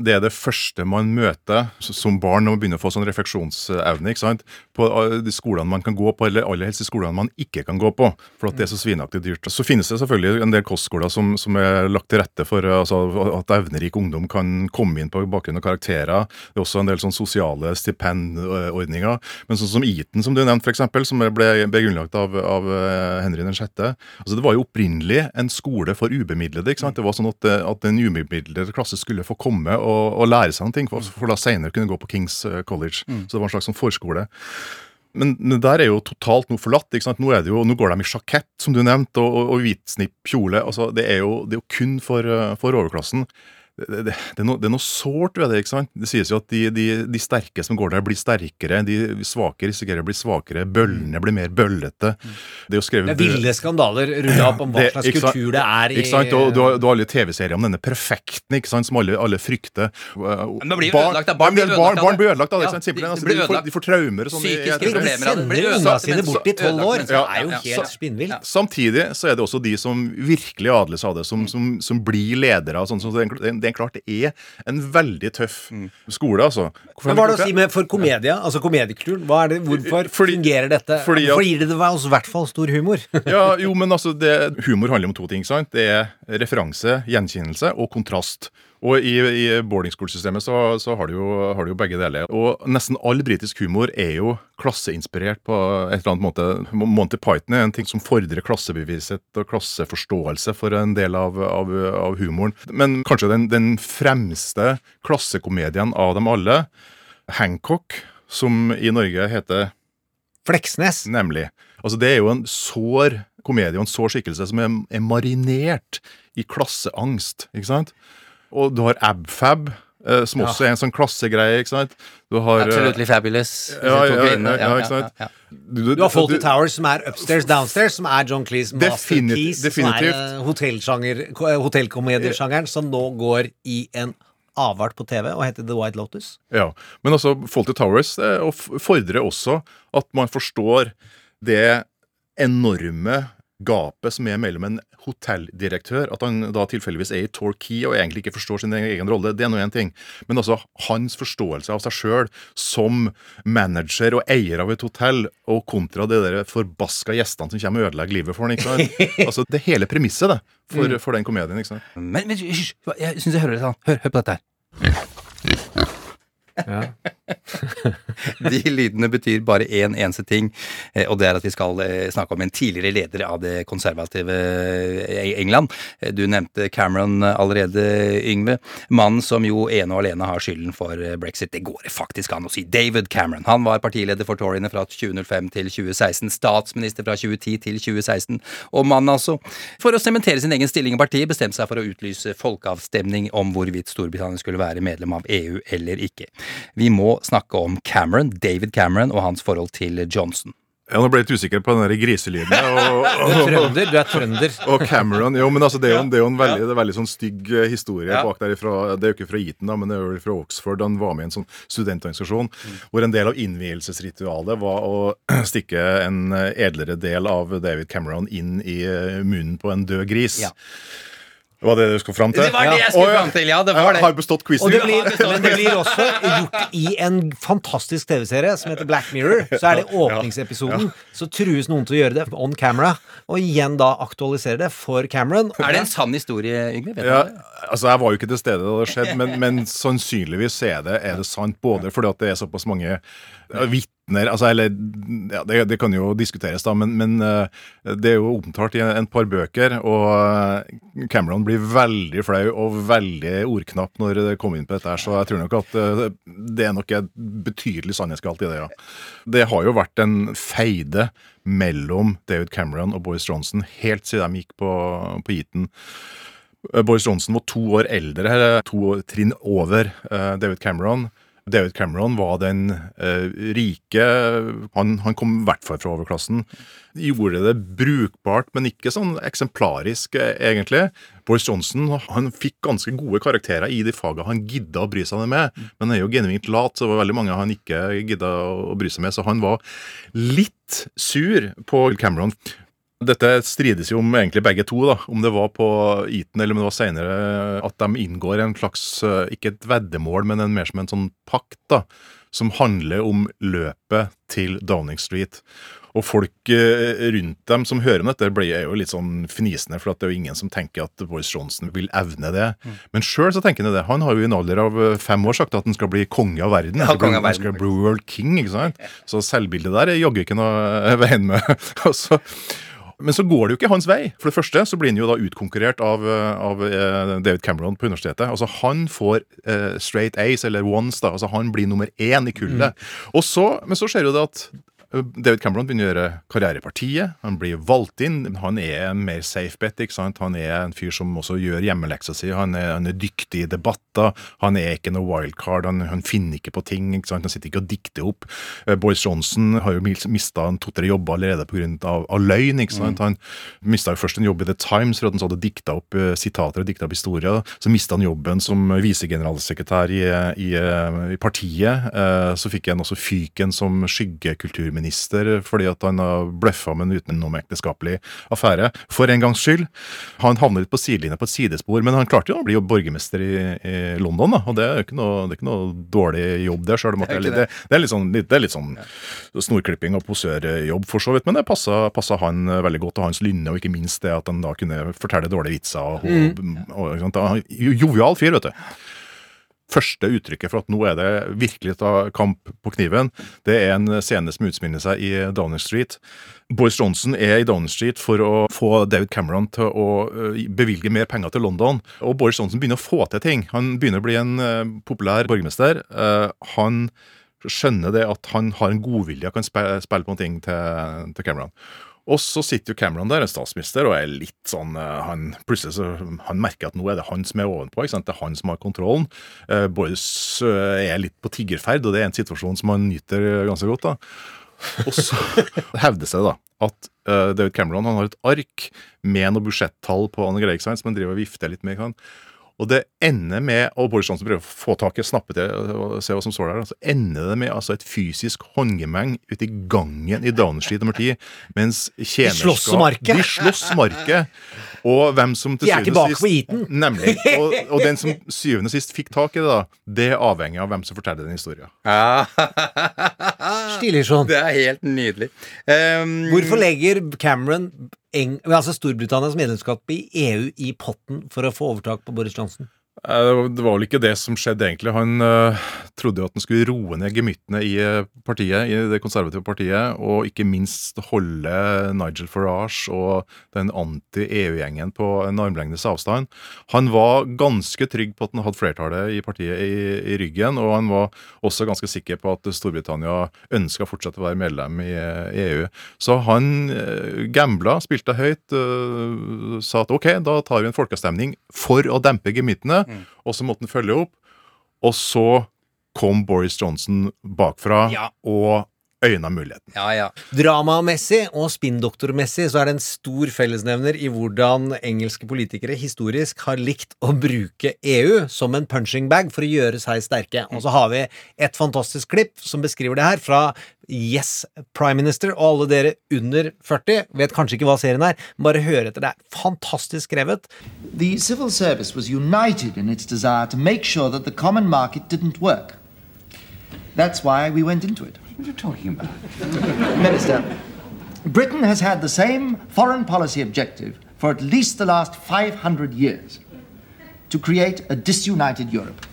Det er det første man møter som barn når man begynner å få sånn refleksjonsevne. ikke sant? På øh, de skolene man kan gå på, eller aller helst de skolene man ikke kan gå på. For at det er så svinaktig dyrt. Så finnes det selvfølgelig en del kostskoler som, som er lagt til rette for øh, altså, at evnerik ungdom kan komme inn på bakgrunn av karakterer. Det er også en del sånn sosiale stipendordninger. Men sånn som Eton, som du nevnte, eksempel, som ble, ble grunnlagt av, av eh, Henry 6. Altså, det var jo opprinnelig en skole for ubemidlede. ikke sant? Det var sånn at, eh, at en ubemidlede klasse skulle få komme og, og lære seg noe, for, for da senere kunne gå på Kings College. College. Så det var en slags sånn forskole. Men det der er jo totalt noe forlatt. ikke sant? Nå, er det jo, nå går de i sjakett, som du nevnte, og, og, og hvitsnipp kjole. altså Det er jo, det er jo kun for, eh, for overklassen. Det, det, det, er noe, det er noe sårt ved det. ikke sant? Det sies jo at de, de, de sterke som går der, blir sterkere. De svake risikerer å bli svakere. Bøllene blir mer bøllete. Det er jo skrevet Det er ville skandaler rulla opp om hva Det- slags sant? kultur det er i Ikke sant? Og du har, du har alle TV-serier om denne perfekten ikke sant? som alle, alle frykter. Men det blir ødelagt av- barn blir ødelagt barn blir ødelagt av det. Ja, ikke sant? Simpelthen, de- de altså, de, får, ødelagt. de får traumer og sånn. Psykiske problemer av det. Blir ødelagt, sine bort i tolv år. Det er jo ja, helt så- spinnvilt. Samtidig så er det også de som virkelig adles av det, som, som, som blir ledere. sånn, så det, er- det er klart det er en veldig tøff skole, altså. Hvorfor Men hva er det å si med for komedia, altså komediekulturen? Hva er det, hvorfor fungerer dette? fordi at- Fordi det var i hvert fall stor humor. Ja, jo, men altså, det, Humor handler om to ting. sant? Det er referanse, gjenkjennelse og kontrast. Og i, i boarding school-systemet så, så har, du jo, har du jo begge deler. Og nesten all britisk humor er jo klasseinspirert på et eller annet måte. Monty Python er en ting som fordrer klassebeviset og klasseforståelse for en del av, av, av humoren. Men kanskje den, den fremste klassekomedien av dem alle, Hancock, som i Norge heter Fleksnes. Nemlig. Altså Det er jo en sår komedie og en sår skikkelse som er, er marinert i klasseangst. ikke sant? Og du har Abfab, eh, som Ja. også er en sånn klassegreie. ikke sant? Du har eh, Absolutely fabulous. Ja, ja, ja, Ja, ja, ja, ikke sant? ja, ja. Du, Du har Fawlty Towers, som er upstairs, downstairs, som er John Cleese Definitivt- masterpiece. Som er definitivt. eh, hotellkomediesjangeren, som nå går i en avart på TV og heter The White Lotus. Ja, Men altså, Fawlty Towers eh, fordrer også at man forstår det enorme gapet som er mellom en hotelldirektør, at han da tilfeldigvis er i Torquay og egentlig ikke forstår sin egen rolle, det er nå én ting. Men altså hans forståelse av seg sjøl som manager og eier av et hotell, og kontra de der forbaska gjestene som kommer og ødelegger livet for han, ikke sant. Altså, det hele premisset, det, for, Mm. for den komedien, ikke sant. Men, men hysj, jeg syns jeg hører det sånn. Hør, hør på dette her. De lydene betyr bare én eneste ting, eh, og det er at vi skal eh, snakke om en tidligere leder av det konservative eh, England. Du nevnte Cameron allerede, Yngve. Mannen som jo ene og alene har skylden for brexit. Det går faktisk an å si. David Cameron. Han var partileder for Toryene fra 2005 til 2016. Statsminister fra 2010 til 2016. Og mannen, altså, for å sementere sin egen stilling i partiet, bestemte seg for å utlyse folkeavstemning om hvorvidt Storbritannia skulle være medlem av EU eller ikke. Vi må snakke om Cameron, David Cameron og hans forhold til Johnson. Ja, nå ble jeg litt usikker på den der griselyden. Og, Du er trønder, du er trønder. Og Cameron. Jo, men altså, det er jo, det er jo en veldig, det er veldig sånn stygg eh, historie Ja. bak der. Ifra, det er jo ikke fra Eton, da, men det er jo fra Oxford. Han var med i en sånn studentorganisasjon hvor en del av innvielsesritualet var å stikke en eh, edlere del av David Cameron inn i eh, munnen på en død gris. Ja. Var det det du skulle fram til? Det var det jeg skulle fram til, ja, det var det. Jeg har bestått quizen. Og det blir, men det blir også gjort i en fantastisk TV-serie som heter Black Mirror. Så er det åpningsepisoden. Så trues noen til å gjøre det on camera, og igjen da aktualisere det for Cameron. Er det en sann historie, Yngve? Ja, altså Jeg var jo ikke til stede da det skjedde, men, men sannsynligvis er det, er det sant. Både fordi at det er såpass mange ja, vitner altså, Eller ja, det, det kan jo diskuteres, da, men, men eh, det er jo omtalt i en, par bøker. Og eh, Cameron blir veldig flau og veldig ordknapp når det kommer inn på dette, her, så jeg tror nok at eh, det er nok et betydelig sannhetsgalt i det. ja. Det har jo vært en feide mellom David Cameron og Boris Johnson helt siden de gikk på, på. Eh, Boris Johnson var to år eldre, to år- trinn over David Cameron. David Cameron var den eh, rike han, han kom i hvert fall fra overklassen. Gjorde det brukbart, men ikke sånn eksemplarisk, eh, egentlig. Boris Johnson han fikk ganske gode karakterer i de fagene han gidda å bry seg med. Men han er jo genuint lat, så det var veldig mange han ikke gidda å bry seg med. Så han var litt sur på Cameron. Dette strides jo om egentlig begge to, da, om det var på Eton eller om det var senere at de inngår en slags, eh, ikke et veddemål, men en, mer som en sånn pakt, da, som handler om løpet til Downing Street. Og folk eh, rundt dem som hører om dette, blir jo litt sånn fnisende, for at det er jo ingen som tenker at Boris Johnson vil evne det. Men sjøl så tenker han det. Han har jo i en alder av eh, fem år sagt at han skal bli konge av verden. Ja, Han konge av han verden. skal bli world king, ikke sant? Så selvbildet der er jaggu ikke noe veien med. Og så- men så går det jo ikke hans vei. For det første så blir han jo da utkonkurrert av, eh, av eh, David Cameron på universitetet. Altså Han får eh, straight ace, eller ones, da. Altså Han blir nummer én i kullet. Og så, men så skjer jo det at David Cameron begynner å gjøre karriere i partiet. Han blir valgt inn. Han er en mer safe bet. ikke sant? Han er en fyr som også gjør hjemmeleksa si. Han er, han er dyktig i debatter. Han er ikke noe wildcard. Han, han finner ikke på ting. ikke sant? Han sitter ikke og dikter opp. Eh, Boris Johnson har jo mista to-tre jobber allerede pga. Løgn. ikke sant? Han mista jo først en jobb i The Times for at han så hadde dikta opp eh, sitater og dikta opp historier. Så mista han jobben som visegeneralsekretær i, i, i partiet. Eh, Så fikk han også fyken som skyggekulturminister fordi at han har bløffa med en utenomekteskapelig affære. For en gangs skyld. Han havnet litt på sidelinja på et sidespor, men han klarte jo å bli jo borgermester i, i London, da. Og det er jo ikke noe, det er ikke noe dårlig jobb, der, sjøl om det er, litt, det, det er litt sånn, litt, det er litt sånn snorklipping og posørjobb, for så vidt. Men det passa, passa han veldig godt, og hans lynne, og ikke minst det at han da kunne fortelle dårlige vitser. Og, og, og, og, sant? Jovial fyr, vet du første uttrykket for at nå er det virkelig ta kamp på kniven, det er en scene som utspiller seg i Downing Street. Boris Johnson er i Downing Street for å få David Cameron til å bevilge mer penger til London. Og Boris Johnson begynner å få til ting. Han begynner å bli en populær borgermester. Eh, han skjønner det at han har en godvilje og kan spille på noe ting til Cameron. Og så sitter jo Cameron der, en statsminister, og er litt sånn eh, han, Plutselig så han merker at nå er det han som er ovenpå. ikke sant? Det er han som har kontrollen. Eh, Boris eh, er litt på tiggerferd, og det er en situasjon som han nyter ganske godt. da. Og så hevdes det da at eh, David Cameron han har et ark med noe budsjettall på Anne Greig som han driver og vifter litt med. ikke sant? Og det ender med og Boris Johnson prøver å få tak i snappe til og se hva som står der. Så ender det med altså et fysisk håndgemeng ute i gangen i Downing Street nummer 10. Mens tjenerskap slåss. De slåss om arket. Og hvem som til De er syvende og på sist Nemlig. Og, og den som syvende og sist fikk tak i det, da, det avhenger av hvem som forteller den historien. Stilig sånn. Det er helt nydelig. Um, Hvorfor legger Cameron Eng altså Storbritannias medlemskap i EU i potten for å få overtak på Boris Johnson? Det var vel ikke det som skjedde, egentlig. Han eh, trodde jo at han skulle roe ned gemyttene i eh, partiet, i det konservative partiet, og ikke minst holde Nigel Farage og den anti-EU-gjengen på en armlengdes avstand. Han var ganske trygg på at han hadde flertallet i partiet i, i ryggen, og han var også ganske sikker på at Storbritannia ønska fortsatt å være medlem i eh, EU. Så han eh, gambla, spilte høyt, sa at ok, da tar vi en folkeavstemning for å dempe gemyttene, og så måtte han følge opp. Og så kom Boris Johnson bakfra Ja. og øyna muligheten. Ja, ja. Dramamessig og spinndoktormessig så er det en stor fellesnevner i hvordan engelske politikere historisk har likt å bruke EU som en punching bag for å gjøre seg sterke. Og så har vi et fantastisk klipp som beskriver det her, fra Yes Prime Minister. Og alle dere under 40 vet kanskje ikke hva serien er, men bare hør etter. Det er fantastisk skrevet. The civil service was united in its desire to make sure that the common market didn't work. That's why we went into it. What are you talking about? Minister, Britain has had the same foreign policy objective for at least the last 500 years to create a disunited Europe.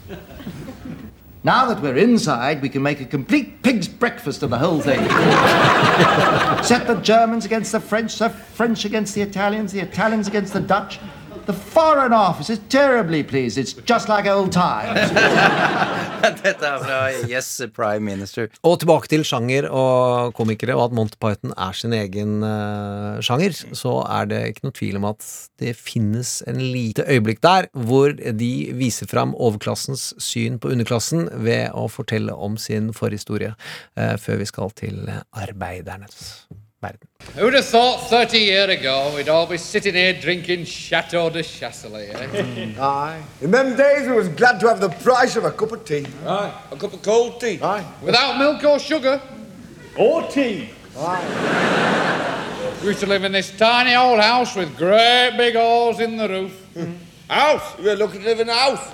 Now that we're inside, we can make a complete pig's breakfast of the whole thing. Set the Germans against the French, the French against the Italians, the Italians against the Dutch. The Foreign Office is terribly pleased. It's just like old times. Dette er fra Yes Prime Minister. Og tilbake til sjanger og komikere, og at Monty Python er sin egen uh, sjanger, så er det ikke noe tvil om at det finnes en lite øyeblikk der hvor de viser fram overklassens syn på underklassen ved å fortelle om sin forhistorie, uh, før vi skal til arbeidernes verden. Who'd have thought 30 years ago we'd all be sitting here drinking Chateau de Chasselet, eh? Aye. In them days, we was glad to have the price of a cup of tea. Aye. A cup of cold tea. Aye. Without milk or sugar. Or tea. Aye. We used to live in this tiny old house with great big holes in the roof. House? We were lucky to live in a house.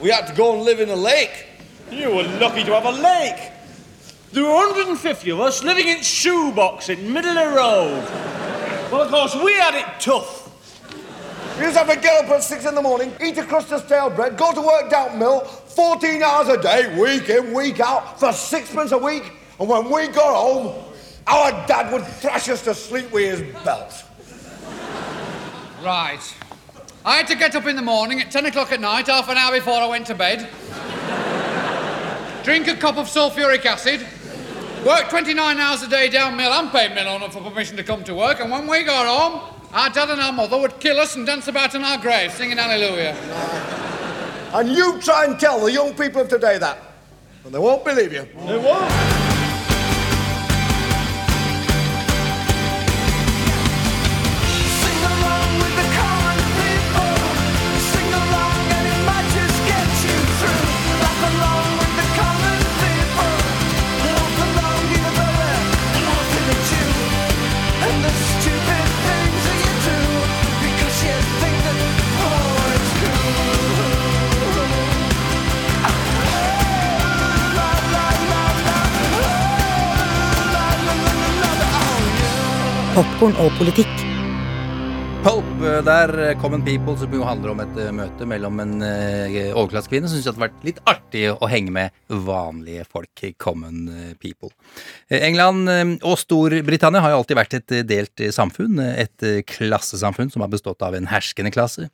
We had to go and live in a lake. You were lucky to have a lake. There were 150 of us living in shoebox in middle of the road. Well, of course, we had it tough. We used to have to get up at six in the morning, eat a crust of stale bread, go to work down mill, 14 hours a day, week in, week out, for sixpence a week. And when we got home, our dad would thrash us to sleep with his belt. Right. I had to get up in the morning at 10 o'clock at night, half an hour before I went to bed. Drink a cup of sulfuric acid. Work 29 hours a day down mill and pay mill owner for permission to come to work, and when we got home, our dad and our mother would kill us and dance about in our graves, singing hallelujah. And you try and tell the young people of today that, and they won't believe you. They won't. Popkorn og politikk. Pulp, eh, der eh, Common People, som jo handler om et eh, møte mellom en eh, overklassekvinne, syns jeg det hadde vært litt artig å henge med vanlige folk. Common eh, People. Eh, England eh, og Storbritannia har jo alltid vært et eh, delt eh, samfunn. eh, Et eh, klassesamfunn som har bestått av en herskende klasse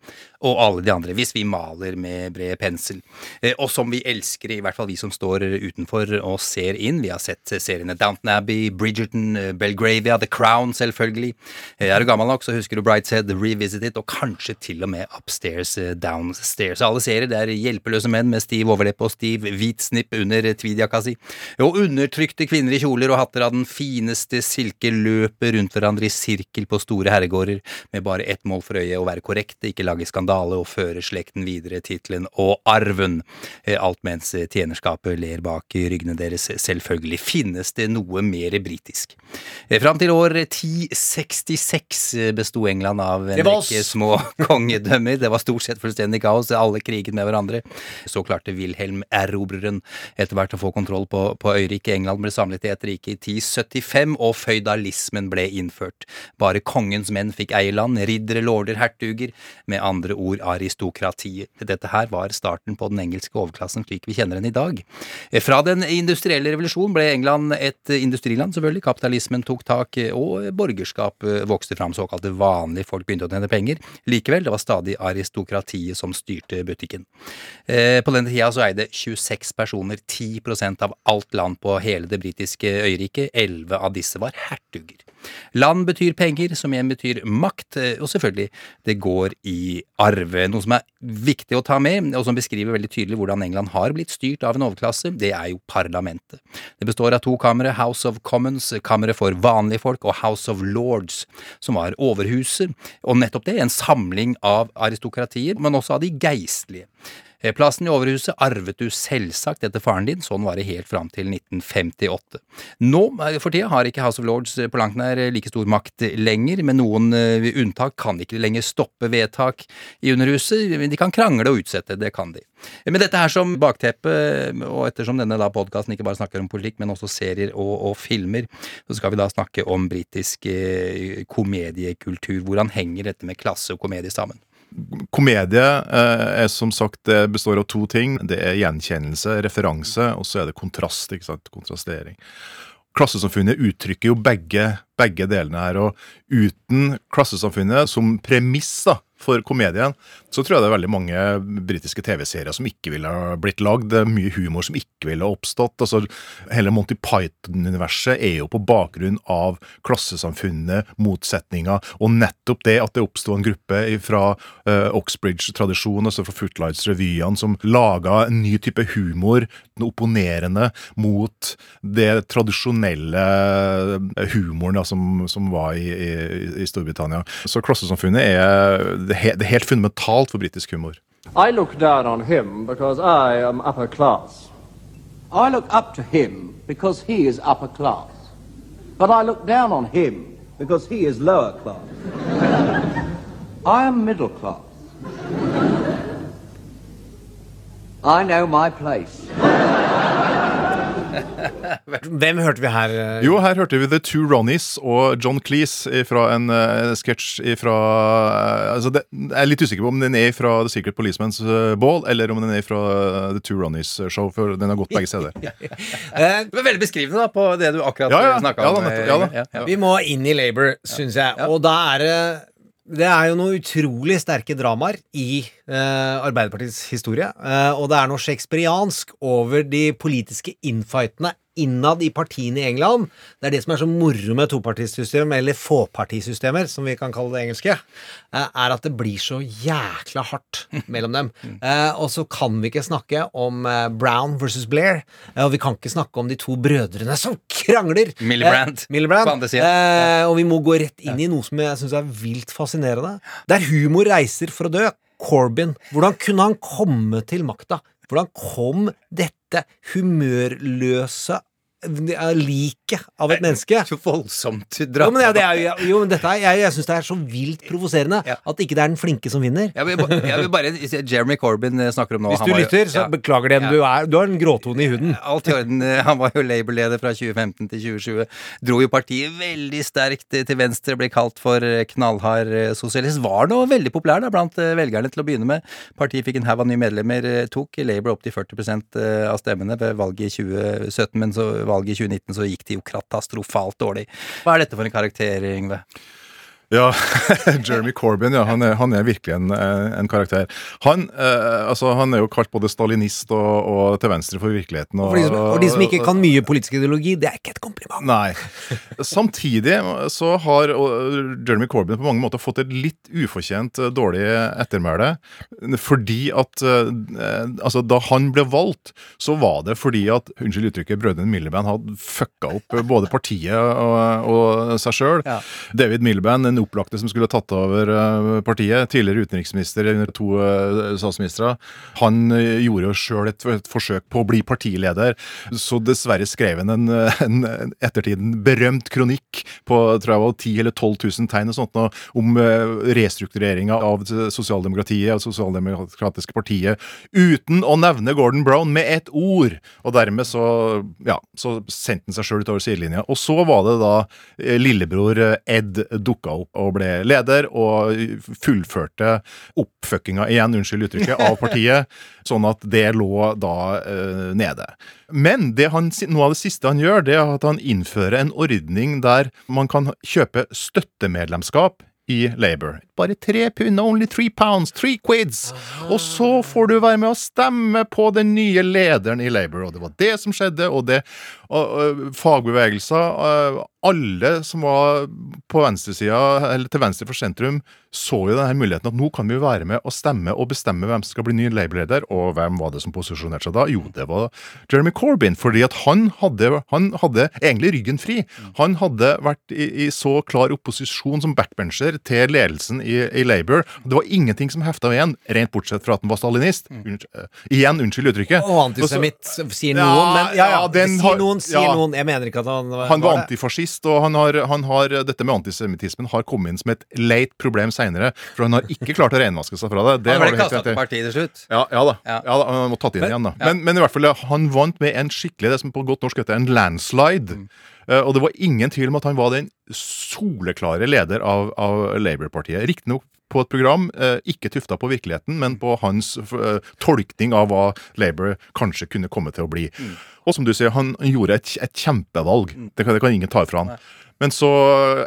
og alle de andre, hvis vi maler med bred pensel. Eh, Og som vi elsker, i hvert fall vi som står utenfor og ser inn. Vi har sett seriene Downton Abbey, Bridgerton, eh, Belgravia, The Crown, selvfølgelig. Eh, Er du gammel nok, så husker du Brideshead, Revisited og kanskje til og med Upstairs, Downstairs. Alle serier det er hjelpeløse menn med stiv overleppe og stiv hvit snipp under tweedjakka si. Og undertrykte kvinner i kjoler og hatter av den fineste silke løper rundt hverandre i sirkel på store herregårder, med bare ett mål for øye, å være korrekte, ikke lage skandale og føre slekten videre, tittelen og arven. Eh, Alt mens tjenerskapet ler bak ryggene deres. Selvfølgelig finnes det noe mer britisk. Eh, Fram til år 1066 besto England av en rekke små kongedømmer. Det var stort sett fullstendig kaos. Alle kriget med hverandre. Så klarte Wilhelm Erobreren etter hvert å få kontroll på, på øyriket. England ble samlet i et rike i 1075, og føydalismen ble innført. Bare kongens menn fikk eie land. Riddere, lorder, hertuger. Med andre ord aristokratiet. Dette her var starten på den engelske overklassen slik vi kjenner den i dag. Fra den industrielle revolusjonen ble England et industriland, selvfølgelig. Kapitalismen tok tak, og borgerskap vokste fram. Såkalte vanlige folk begynte å tjene penger. Likevel, det var stadig aristokratiet som styrte butikken. Eh, På denne tida så eide 26 personer 10% av alt land på hele det britiske øyriket. 11 av disse var hertuger. Land betyr penger, som igjen betyr makt, eh, og selvfølgelig, det går i arve. Noe som er viktig å ta med, og som beskriver veldig tydelig hvordan England har blitt styrt av en overklasse, det er jo parlamentet. Det består av to kamre, House of Commons, kammeret for vanlige folk, og House of Lords, som var overhuset, og nettopp det, en samling av aristokratier, men også av de geistlige. Plassen i overhuset arvet du selvsagt etter faren din, sånn var det helt fram til 1958. Nå, eh, for tida, har ikke House of Lords eh, på langt nær eh, like stor makt lenger, med noen unntak kan de ikke lenger stoppe vedtak i Underhuset. men De kan krangle og utsette, det kan de. Med dette her som bakteppe, og ettersom denne da podkasten ikke bare snakker om politikk, men også serier og, og filmer, så skal vi da snakke om britisk komediekultur. Hvordan henger dette med klasse og komedie sammen? Komedie eh, er som sagt det består av to ting. Det er gjenkjennelse, referanse, og så er det kontrast. ikke sant? Kontrastering. Klassesamfunnet uttrykker jo begge, begge delene her. Og uten klassesamfunnet som premiss da, for komedien, så tror jeg det er veldig mange britiske TV-serier som ikke ville ha blitt lagd. Det er mye humor som ikke ville ha oppstått. Altså, hele Monty Python-universet er jo på bakgrunn av klassesamfunnet, motsetninger, og nettopp det at det oppsto en gruppe fra uh, Oxbridge-tradisjonen, altså fra Footlights-revyene, som laga en ny type humor, opponerende mot det tradisjonelle humoren da, som, som var i, i, i Storbritannia. Så klassesamfunnet er, det er helt fundamentalt for britisk humor. I look down on him because I am upper class. I look up to him because he is upper class. But I look down on him because he is lower class. I am middle class. I know my place. Hvem hørte vi her? eh? Jo, her hørte vi The Two Ronnies og John Cleese fra en uh, sketsj fra altså det, Jeg er litt usikker på om den er fra The Secret Policeman's eh, Ball, eller om den er fra eh, The Two Ronnies Show, for den har gått begge steder. Det var veldig beskrivende da, på det du akkurat Ja, ja. snakka Ja da, om. Ja da. eh, ja. Vi må inn i Labour, syns jeg. Og da er det det er jo noen utrolig sterke dramaer i eh, Arbeiderpartiets historie. eh, og det er noe shakespeariansk over de politiske infightene innad i partiene i England Det er det som er så moro med topartisystem, eller fåpartisystemer, som vi kan kalle det engelske, eh, er at det blir så jækla hardt mellom dem. Eh, Og så kan vi ikke snakke om eh, Brown versus Blair, og vi kan ikke snakke om de to brødrene som krangler. Millibrand. Millibrand. Og vi må gå rett inn i noe som jeg syns er vilt fascinerende. Der humor reiser for å dø. Corbyn. Hvordan kunne han komme til makta? Hvordan kom dette humørløse eh, liket av et menneske Så voldsomt Jo, dratt men, ja, det er, jo- jo, men dette jeg, jeg syns det er så vilt provoserende at ikke det er den flinke som vinner. Jeg vil, jeg vil bare Jeremy Corbyn eh, snakker om nå Hvis du var lytter, så ja. beklager det, du, er, du har en gråtone i huden. Alt i orden. Han var jo Labour-leder fra 2015 til 2020. Dro jo partiet veldig sterkt til venstre, ble kalt for knallhard eh, sosialist. Var nå veldig populær da, blant eh, velgerne til å begynne med. Partiet fikk en haug av nye medlemmer. eh, Tok Labour opp til 40 eh, av stemmene ved valget i 2017, men så valget i 2019 så gikk det jo katastrofalt dårlig. Hva er dette for en karakter, Yngve? Ja, Jeremy Corbyn, ja, han er, han er virkelig en, eh, en karakter. Han, eh, altså, han er jo kalt både stalinist og, og til venstre for virkeligheten. Og, for de som, og de som ikke kan mye politisk ideologi, det er ikke et kompliment. Nei. Samtidig så har Jeremy Corbyn på mange måter fått et litt ufortjent eh, dårlig ettermæle. Fordi at eh, Altså, da han ble valgt, så var det fordi at Unnskyld uttrykket, brødrene Miliband hadde fucka opp både partiet og, og seg sjøl. David Miliband, den opplagte som skulle tatt over eh, partiet, tidligere utenriksminister under to eh, statsministre, han eh, gjorde jo sjøl et, et forsøk på å bli partileder. Så dessverre skrev han en, en, en ettertiden berømt kronikk på tror jeg var 10 eller 12 000 tegn og sånt, om restruktureringa av sosialdemokratiet og sosialdemokratiske partiet, uten å nevne Gordon Brown med ett ord. Og dermed så, ja, så sendte han seg sjøl utover sidelinja. Og så var det da lillebror Ed dukka opp og ble leder, og fullførte oppfuckinga igjen, unnskyld uttrykket, av partiet, sånn at det lå da uh, nede. Men han, noe av det siste han gjør, det er at han innfører en ordning der man kan kjøpe støttemedlemskap i Labour. Bare tre pund, only three pounds, three quids. Og så får du være med å stemme på den nye lederen i Labour. Og det var det som skjedde, og det fagbevegelser, alle som var på venstresida, eller til venstre for sentrum, så jo denne muligheten at nå kan vi være med å stemme og bestemme hvem som skal bli ny Labour-leder. Og hvem var det som posisjonerte seg da? Jo, det var Jeremy Corbyn. Fordi at han hadde, han hadde egentlig ryggen fri. Han hadde vært i, i så klar opposisjon som backbencher til ledelsen i, i Labour. Det var ingenting som hefta igjen, rent bortsett fra at han var stalinist. Unnskyld, eh, igjen, unnskyld uttrykket. Og antisemitt, sier noen. Men ja, ja, den sier noen, sier ja. noen. Jeg mener ikke at han Han var antifascist, og han har, han har, dette med antisemittismen har kommet inn som et leit problem seinere. For han har ikke klart å renvaske seg fra det. det Han ble i. til partiet til slutt. Ja, ja da. Ja. da han må tatt inn Men- igjen, da. ja. Men, men i hvert fall, han vant med en skikkelig, det som på godt norsk heter en landslide. Mm. Uh, og det var ingen tvil om at han var den soleklare leder av, av Labour-partiet. Riktignok på et program eh, ikke tufta på virkeligheten, men på hans eh, tolkning av hva Labour kanskje kunne komme til å bli. Mm. Og som du sier, han gjorde et, et kjempevalg. Det, kan, det kan ingen ta ifra han. Men så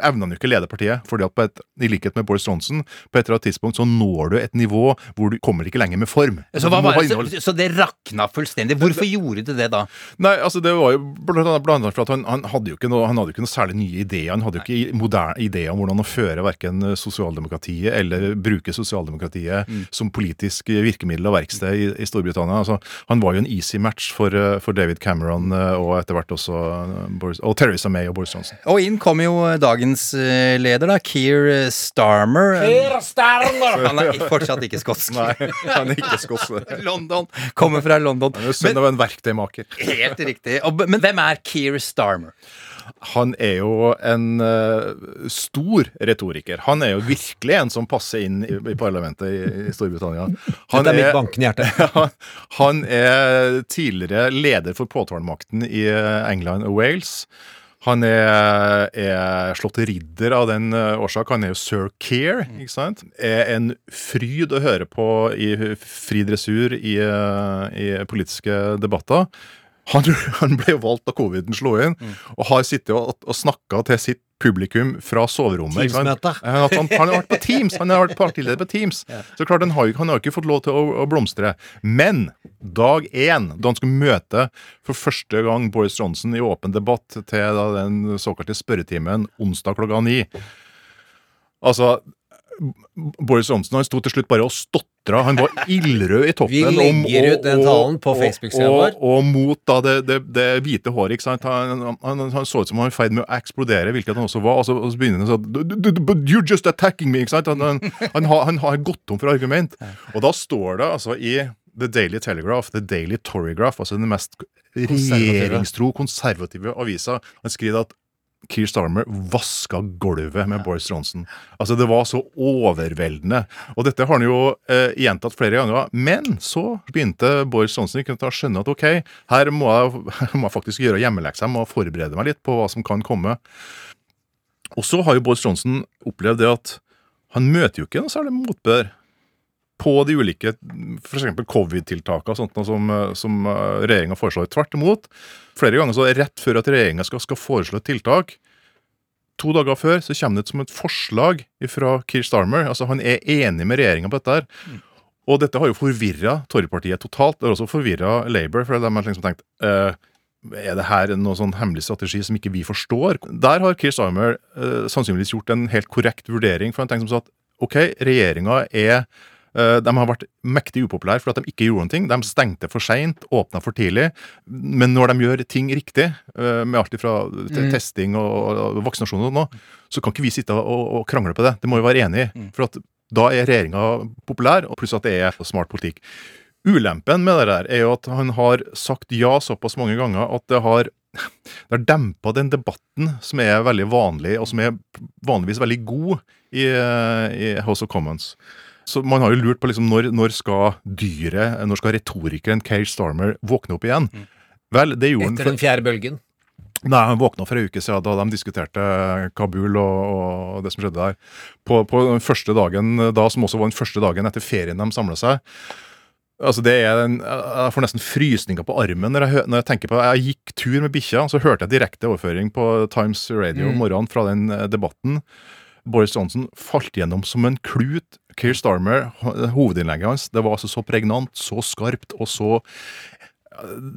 evner han jo ikke lede partiet, fordi at på et, i likhet med Boris Johnson, på et eller annet tidspunkt så når du et nivå hvor du kommer ikke lenger med form. Så, hva var det, så, så det rakna fullstendig. Hvorfor gjorde du det da? Nei, altså det var jo blant annet, for at han, han, hadde jo ikke noe, han hadde jo ikke noe særlig nye ideer. Han hadde jo ikke moderne ideer om hvordan å føre verken sosialdemokratiet eller bruke sosialdemokratiet som politisk virkemiddel og verksted i, i Storbritannia. Altså, han var jo en easy match for, eh, for David Cameron eh, og etter hvert også eh, Boris, og Theresa May og Boris Johnson. Og inn kom jo dagens eh, leder, da, Keir Starmer. Keir Starmer! Han er fortsatt ikke skotsk. Nei, han er ikke skotsk. London. Kommer fra London. Han er jo sønn av en verktøymaker. Helt riktig. Men hvem er Keir Starmer? Han er jo en uh, stor retoriker. Han er jo virkelig en som passer inn i, i parlamentet i, i Storbritannia. Han Dette er mitt bankende hjerte. han, han er tidligere leder for påtalemakten i eh, England og Wales. Han er, er slått ridder av den eh, årsak. Han er jo sir Keir, ikke sant? Er en fryd å høre på i fri dressur i, eh, i politiske debatter. Han, han ble valgt da coviden slo inn, og har sittet og, og snakka til sitt publikum fra soverommet. Han, han har vært på Teams! Han har vært partileder på Teams. Så klart, han har, jo- han har ikke fått lov til å, å blomstre. Men dag én, da han skulle møte for første gang Boris Johnson i åpen debatt til da, den såkalte spørretimen onsdag klokka ni Altså Boris Johnson han sto til slutt bare og stotra. Han var ildrød i toppen. Vi om- legger ut den talen på Facebook-sida vår. Og mot da det, det, det hvite håret. Han, han, han, så ut som han var i ferd med å eksplodere, hvilket han også var. Og så, og så begynner han sånn "D- d- d- But you're just attacking me! Han, han, han, har, han har gått tom for argument. Og da står det altså i The Daily Telegraph, The Daily Torygraph, altså den mest regjeringstro, konservative avisa. Han skriver at Keir Starmer vaska gulvet med Boris Johnson. Altså Det var så overveldende. Og dette har han jo eh, gjentatt flere ganger. Men så begynte Boris Johnson ikke å skjønne at ok, her må jeg, må jeg faktisk gjøre hjemmeleksa. Jeg må forberede meg litt på hva som kan komme. Og så har jo Boris Johnson opplevd det at han møter jo ikke noe særlig motbør på de ulike f.eks. covid-tiltakene og sånt som, eh, som regjeringa foreslår. Tvert imot. Flere ganger så rett før at regjeringa skal, skal foreslå et tiltak, to dager før så kommer det ut som et forslag fra Keir Starmer. Altså Han er enig med regjeringa på dette. her. Og dette har jo forvirra Torjepartiet totalt. Det har også forvirra Labour. For de har liksom tenkt eh, er det her noen sånn hemmelig strategi som ikke vi forstår? Der har Keir Starmer eh, sannsynligvis gjort en helt korrekt vurdering. For han tenker som så at ok, regjeringa er eh, de har vært mektig upopulære for at de ikke gjorde noen ting. De stengte for seint, åpna for tidlig. Men når de gjør ting riktig, eh, med alt fra Mm. testing og, vaksinasjon og sånn, så kan ikke vi sitte og, og krangle på det. Det må vi være enig i. For at da er regjeringa populær, og pluss at det er smart politikk. Ulempen med det der er jo at han har sagt ja såpass mange ganger at det har det har dempa den debatten som er veldig vanlig, og som er vanligvis veldig god i, eh, i House of Commons. Så man har jo lurt på liksom når, når skal dyret, når skal retorikeren Keir Starmer våkne opp igjen? Vel, det gjorde han Etter den fjerde bølgen. Nei, han våkna for en uke siden da de diskuterte Kabul og, og det som skjedde der. På, på den første dagen da, som også var den første dagen etter ferien de samla seg. Altså det er en, Jeg får nesten frysninger på armen når jeg, når jeg tenker på Jeg gikk tur med bikkja, så hørte jeg direkte overføring på Times Radio om Mm. morgenen fra den debatten. Boris Johnson falt gjennom som en klut. Keir Starmer, ho- hovedinnlegget hans, det var altså så pregnant, så skarpt og så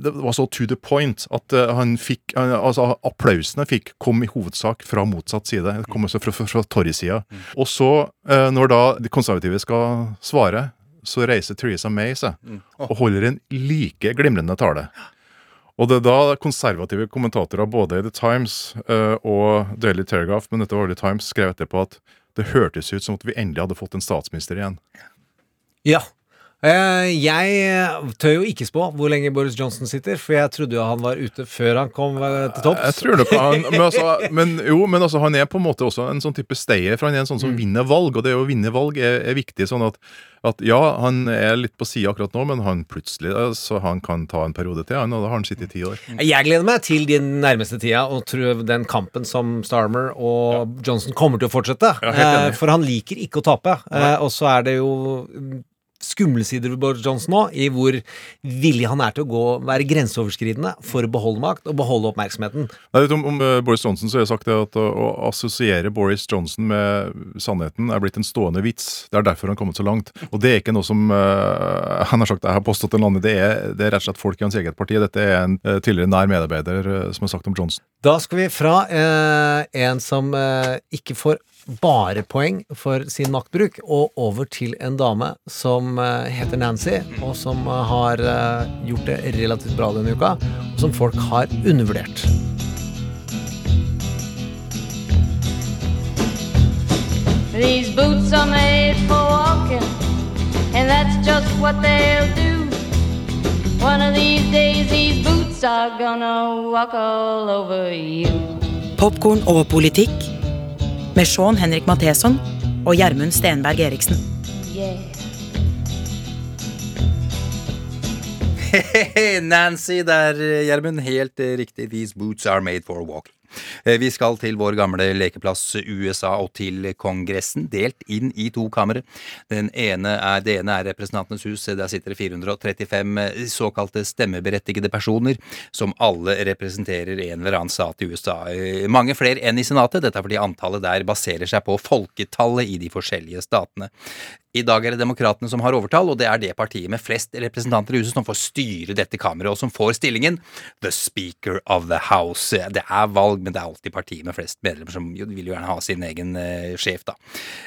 det var så to the point at eh, han fikk eh, altså Applausen han fikk, kom i hovedsak fra motsatt side. Det kom også fra, fra, fra Tory-sida. Og så, eh, når da de konservative skal svare, så reiser Theresa May seg og holder en like glimrende tale. Og det er da konservative kommentatorer både i The Times og Daily Telegraph, men dette var The Times, skrev etterpå at det hørtes ut som at vi endelig hadde fått en statsminister igjen. Ja. Eh, Jeg tør jo ikke spå hvor lenge Boris Johnson sitter, for jeg trodde jo han var ute før han kom eh, til topps. Jeg tror nok han men, altså, men jo, men altså, han er på en måte også en sånn type stayer, for han er en sånn som vinner valg, og det å vinne valg er, er viktig. sånn at, at ja, han er litt på sida akkurat nå, men han plutselig så han kan ta en periode til, han, og da har han sittet i ti år. Jeg gleder meg til den nærmeste tida og tror den kampen som Starmer og Johnson kommer til å fortsette. Ja. Eh, For han liker ikke å tape. Eh, Og så er det jo mm, skumle sider ved Boris Johnson nå, i hvor villig han er til å gå, være grenseoverskridende for å beholde makt og beholde oppmerksomheten. Nei, om, om eh, Boris Johnson så har jeg sagt det at å, å assosiere Boris Johnson med sannheten er blitt en stående vits. Det er derfor han har kommet så langt. Og det er ikke noe som uh, han har sagt jeg har påstått en annen Det er, det er rett og slett folk i hans eget parti. Dette er en uh, tidligere nær medarbeider uh, som har sagt om Johnson. Da skal vi fra en som ikke får bare poeng for sin maktbruk, og over til en dame som eh, heter Nancy, og som eh, har eh, gjort det relativt bra denne uka, og som folk har undervurdert. These boots are made for walking, and that's just what they'll do. One of these days, these boots are gonna walk all over you. Popcorn og politikk med Sean Henrik Matheson og Gjermund Stenberg Eriksen. Yeah. Nancy der, Gjermund. Helt eh, riktig. These boots are made for walking. Eh, Vi skal til vår gamle lekeplass USA og til Kongressen, delt inn i to kamre. Den ene er, det ene er Representantenes hus. Der sitter det 435 såkalte stemmeberettigede personer, som alle representerer en eller annen stat i USA. Eh, Mange flere enn i Senatet. Dette er fordi antallet der baserer seg på folketallet i de forskjellige statene. I dag er det Demokratene som har overtall, og det er det partiet med flest representanter i huset som får styre dette kammeret, og som får stillingen The Speaker of the House. Det er valg, men det er alltid partiet med flest medlemmer som vil jo gjerne ha sin egen eh, sjef, da.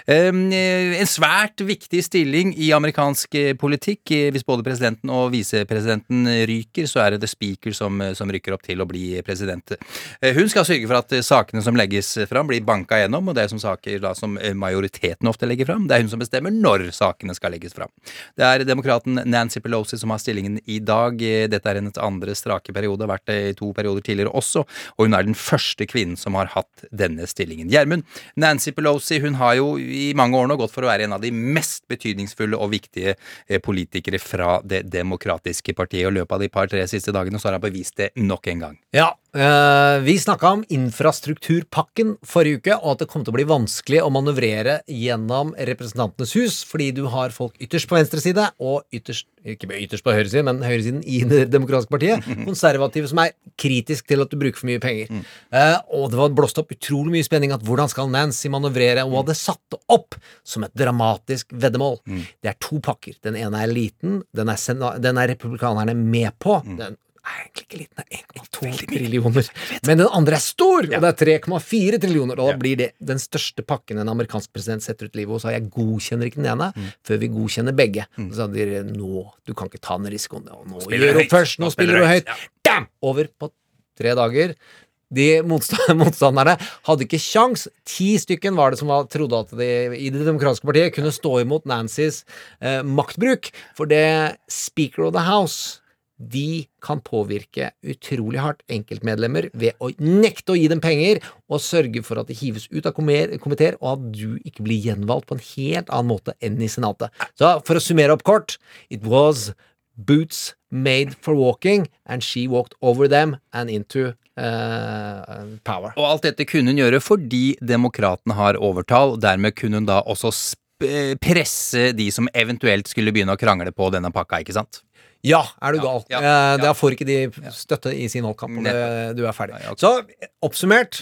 Um, en svært viktig stilling i amerikansk eh, politikk. Eh, Hvis både presidenten og visepresidenten ryker, så er det The Speaker som, som rykker opp til å bli president. Hun skal sørge for at sakene som legges fram, blir banka gjennom, og det er som saker da som majoriteten ofte legger fram. Det er hun som bestemmer når sakene skal legges fram. Det er demokraten Nancy Pelosi som har stillingen i dag. Dette er hennes andre strake periode, har vært det i to perioder tidligere også, og hun er den første kvinnen som har hatt denne stillingen. Gjermund, Nancy Pelosi hun har jo i mange år nå gått for å være en av de mest betydningsfulle og viktige eh, politikere fra Det demokratiske partiet, og i løpet av de par-tre siste dagene så har han bevist det nok en gang. Ja, vi snakka om infrastrukturpakken forrige uke, og at det kom til å bli vanskelig å manøvrere gjennom Representantenes hus, fordi du har folk ytterst på venstre side, og ytterst, ikke ytterst på høyre side, men høyresiden i Det demokratiske partiet, konservative som er kritisk til at du bruker for mye penger. Eh, og det var blåst opp utrolig mye spenning at hvordan skal Nancy manøvrere, og hadde satt det opp som et dramatisk veddemål. Det er to pakker. Den ene er liten, den er, den er republikanerne med på. Den er egentlig ikke liten, det er 1,2 trillioner. Men den andre er stor, og det er 3,4 trillioner. Og da blir det den største pakken en amerikansk president setter ut livet. Og så sa jeg godkjenner ikke den ene før vi godkjenner begge. Så sa de nå, du kan ikke ta den risikoen. Nå spiller du opp først, nå spiller du høyt. høyt. Bam! Over på tre dager. De motsta- motstanderne hadde ikke sjans. Ti stykken var det som var, trodde at de i Det demokratiske partiet kunne stå imot Nancys eh, maktbruk. For det Speaker of the House de kan påvirke utrolig hardt enkeltmedlemmer ved å nekte å gi dem penger og sørge for at de hives ut av komiteer, og at du ikke blir gjenvalgt på en helt annen måte enn i Senatet. Så for å summere opp kort It was boots made for walking, and she walked over them and into Uh, power. Og alt dette kunne hun gjøre fordi demokratene har overtall. Dermed kunne hun da også presse de som eventuelt skulle begynne å krangle på denne pakka, ikke sant? Ja, er du gal. ja, Eh, Da får ikke de støtte i sin valgkamp, du er ferdig. Så oppsummert,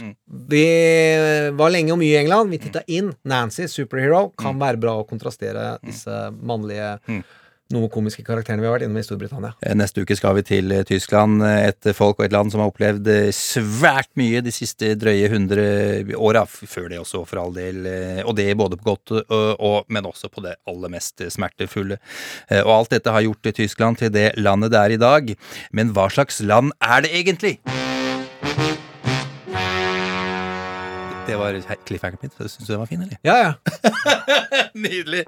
vi var lenge og mye i England. Vi titta inn. Nancy, superhero, kan være bra å kontrastere disse mannlige, noe komiske karakterene vi har vært innom i Storbritannia. Eh, Neste uke skal vi til eh, Tyskland, eh, et folk og et land som har opplevd svært mye de siste drøye hundre åra, før det også, for all del, og det både på godt og, men også på det aller mest smertefulle. Og alt dette har gjort Tyskland til det landet det er i dag. Men hva slags land er det egentlig? Det var cliffhangeren min. Syns du den var fin, eller? Ja, ja. Nydelig.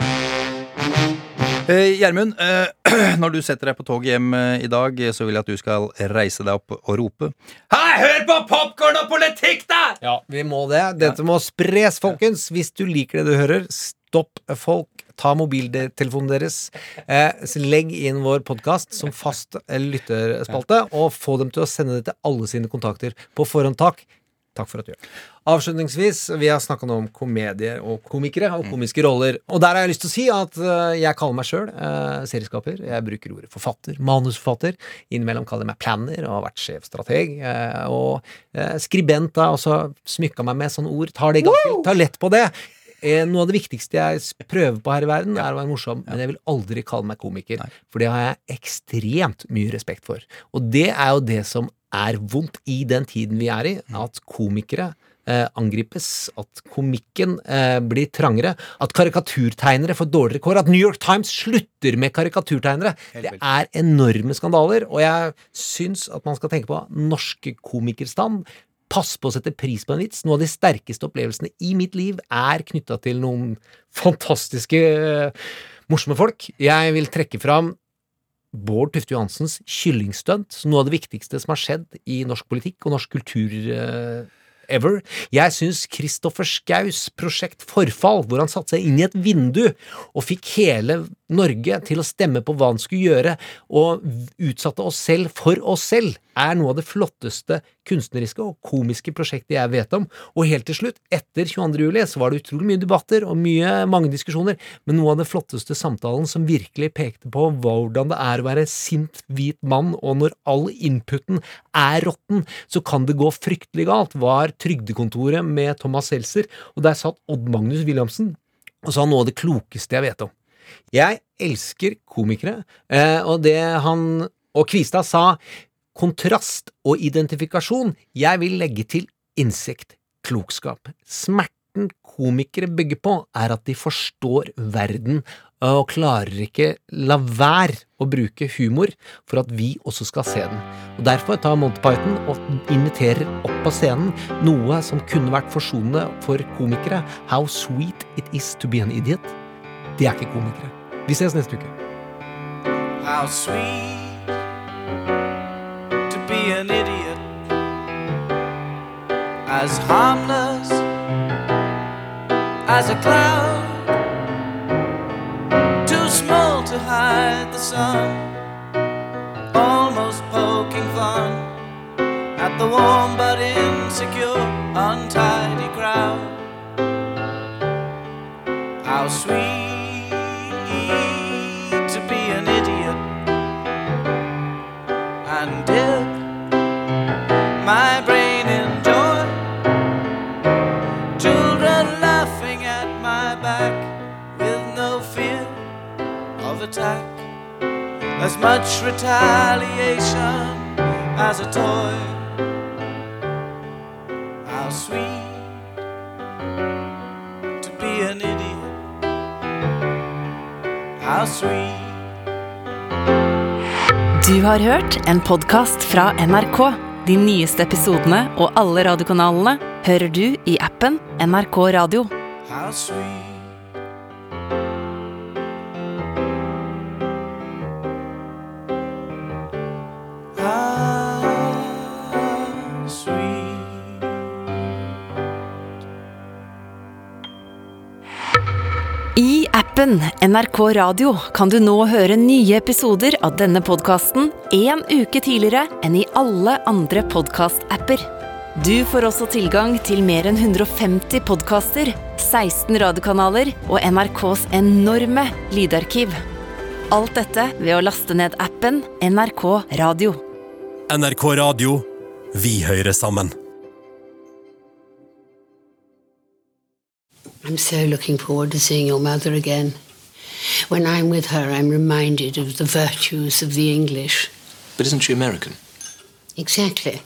Eh, Gjermund, eh, når du setter deg på toget hjem eh, i dag, eh, så vil jeg at du skal reise deg opp og rope Hei, hør på popkorn og politikk, da! Ja, vi må det. Dette må spres, folkens. Hvis du liker det du hører, stopp folk. Ta mobiltelefonen deres. Eh, legg inn vår podkast som fast eh, lytterspalte, og få dem til å sende det til alle sine kontakter på forhånd. Takk. Takk for at du gjør det. Avslutningsvis, vi har snakka nå om komedier og komikere og komiske roller. Og der har jeg lyst til å si at eh, jeg kaller meg sjøl eh, serieskaper. Jeg bruker ordet forfatter, manusforfatter. Innimellom kaller jeg meg planner og har vært sjefstrateg. eh, og eh, skribent har også smykka meg med sånne ord. Tar, det ganske, tar lett på det. Eh, Noe av det viktigste jeg prøver på her i verden, er å være morsom, men jeg vil aldri kalle meg komiker. For det har jeg ekstremt mye respekt for. Og det er jo det som er vondt i den tiden vi er i, at komikere eh, angripes, at komikken eh, blir trangere, at karikaturtegnere får dårligere kår, at New York Times slutter med karikaturtegnere. Det er enorme skandaler, og jeg syns at man skal tenke på norske komikerstand. Pass på å sette pris på en vits. Noen av de sterkeste opplevelsene i mitt liv er knytta til noen fantastiske, eh, morsomme folk. Jeg vil trekke fram Bård Tufte Johansens kyllingstunt, noe av det viktigste som har skjedd i norsk politikk og norsk kultur uh, ever. Jeg syns Kristoffer Skaus prosjekt Forfall, hvor han satte seg inn i et vindu og fikk hele Norge til å stemme på hva han skulle gjøre, og utsatte oss selv for oss selv, er noe av det flotteste kunstneriske og komiske prosjektet jeg vet om. Og helt til slutt, etter 22. juli, så var det utrolig mye debatter og mye, mange diskusjoner, men noe av det flotteste samtalen som virkelig pekte på hvordan det er å være sint hvit mann, og når all inputen er råtten, så kan det gå fryktelig galt, var Trygdekontoret med Thomas Seltzer, og der satt Odd Magnus Williamsen og sa noe av det klokeste jeg vet om. Jeg elsker komikere, eh, og det han og Kvistad sa kontrast og identifikasjon. Jeg vil legge til innsikt, klokskap. Smerten komikere bygger på, er at de forstår verden og klarer ikke la være å bruke humor for at vi også skal se den. Og Derfor tar Monty Python og inviterer opp på scenen noe som kunne vært forsonende for komikere. How sweet it is to be an idiot. De er ikke komikere. Vi ses neste uke. How sweet an idiot, as harmless as a cloud, too small to hide the sun, almost poking fun at the warm but insecure, untidy crowd. How sweet attack. As much retaliation as a toy. How sweet to be an idiot. How sweet. Du har hørt en podkast fra NRK. De nyeste episodene og alle radiokanalene hører du i appen NRK Radio. How sweet. Appen NRK Radio kan du nå høre nye episoder av denne podkasten én uke tidligere enn i alle andre podkast-apper. Du får også tilgang til mer enn 150 podkaster, 16 radiokanaler og NRKs enorme lydarkiv. Alt dette ved å laste ned appen NRK Radio. NRK Radio. Vi hører sammen. I'm so looking forward to seeing your mother again. When I'm with her, I'm reminded of the virtues of the English. But isn't she American? Exactly.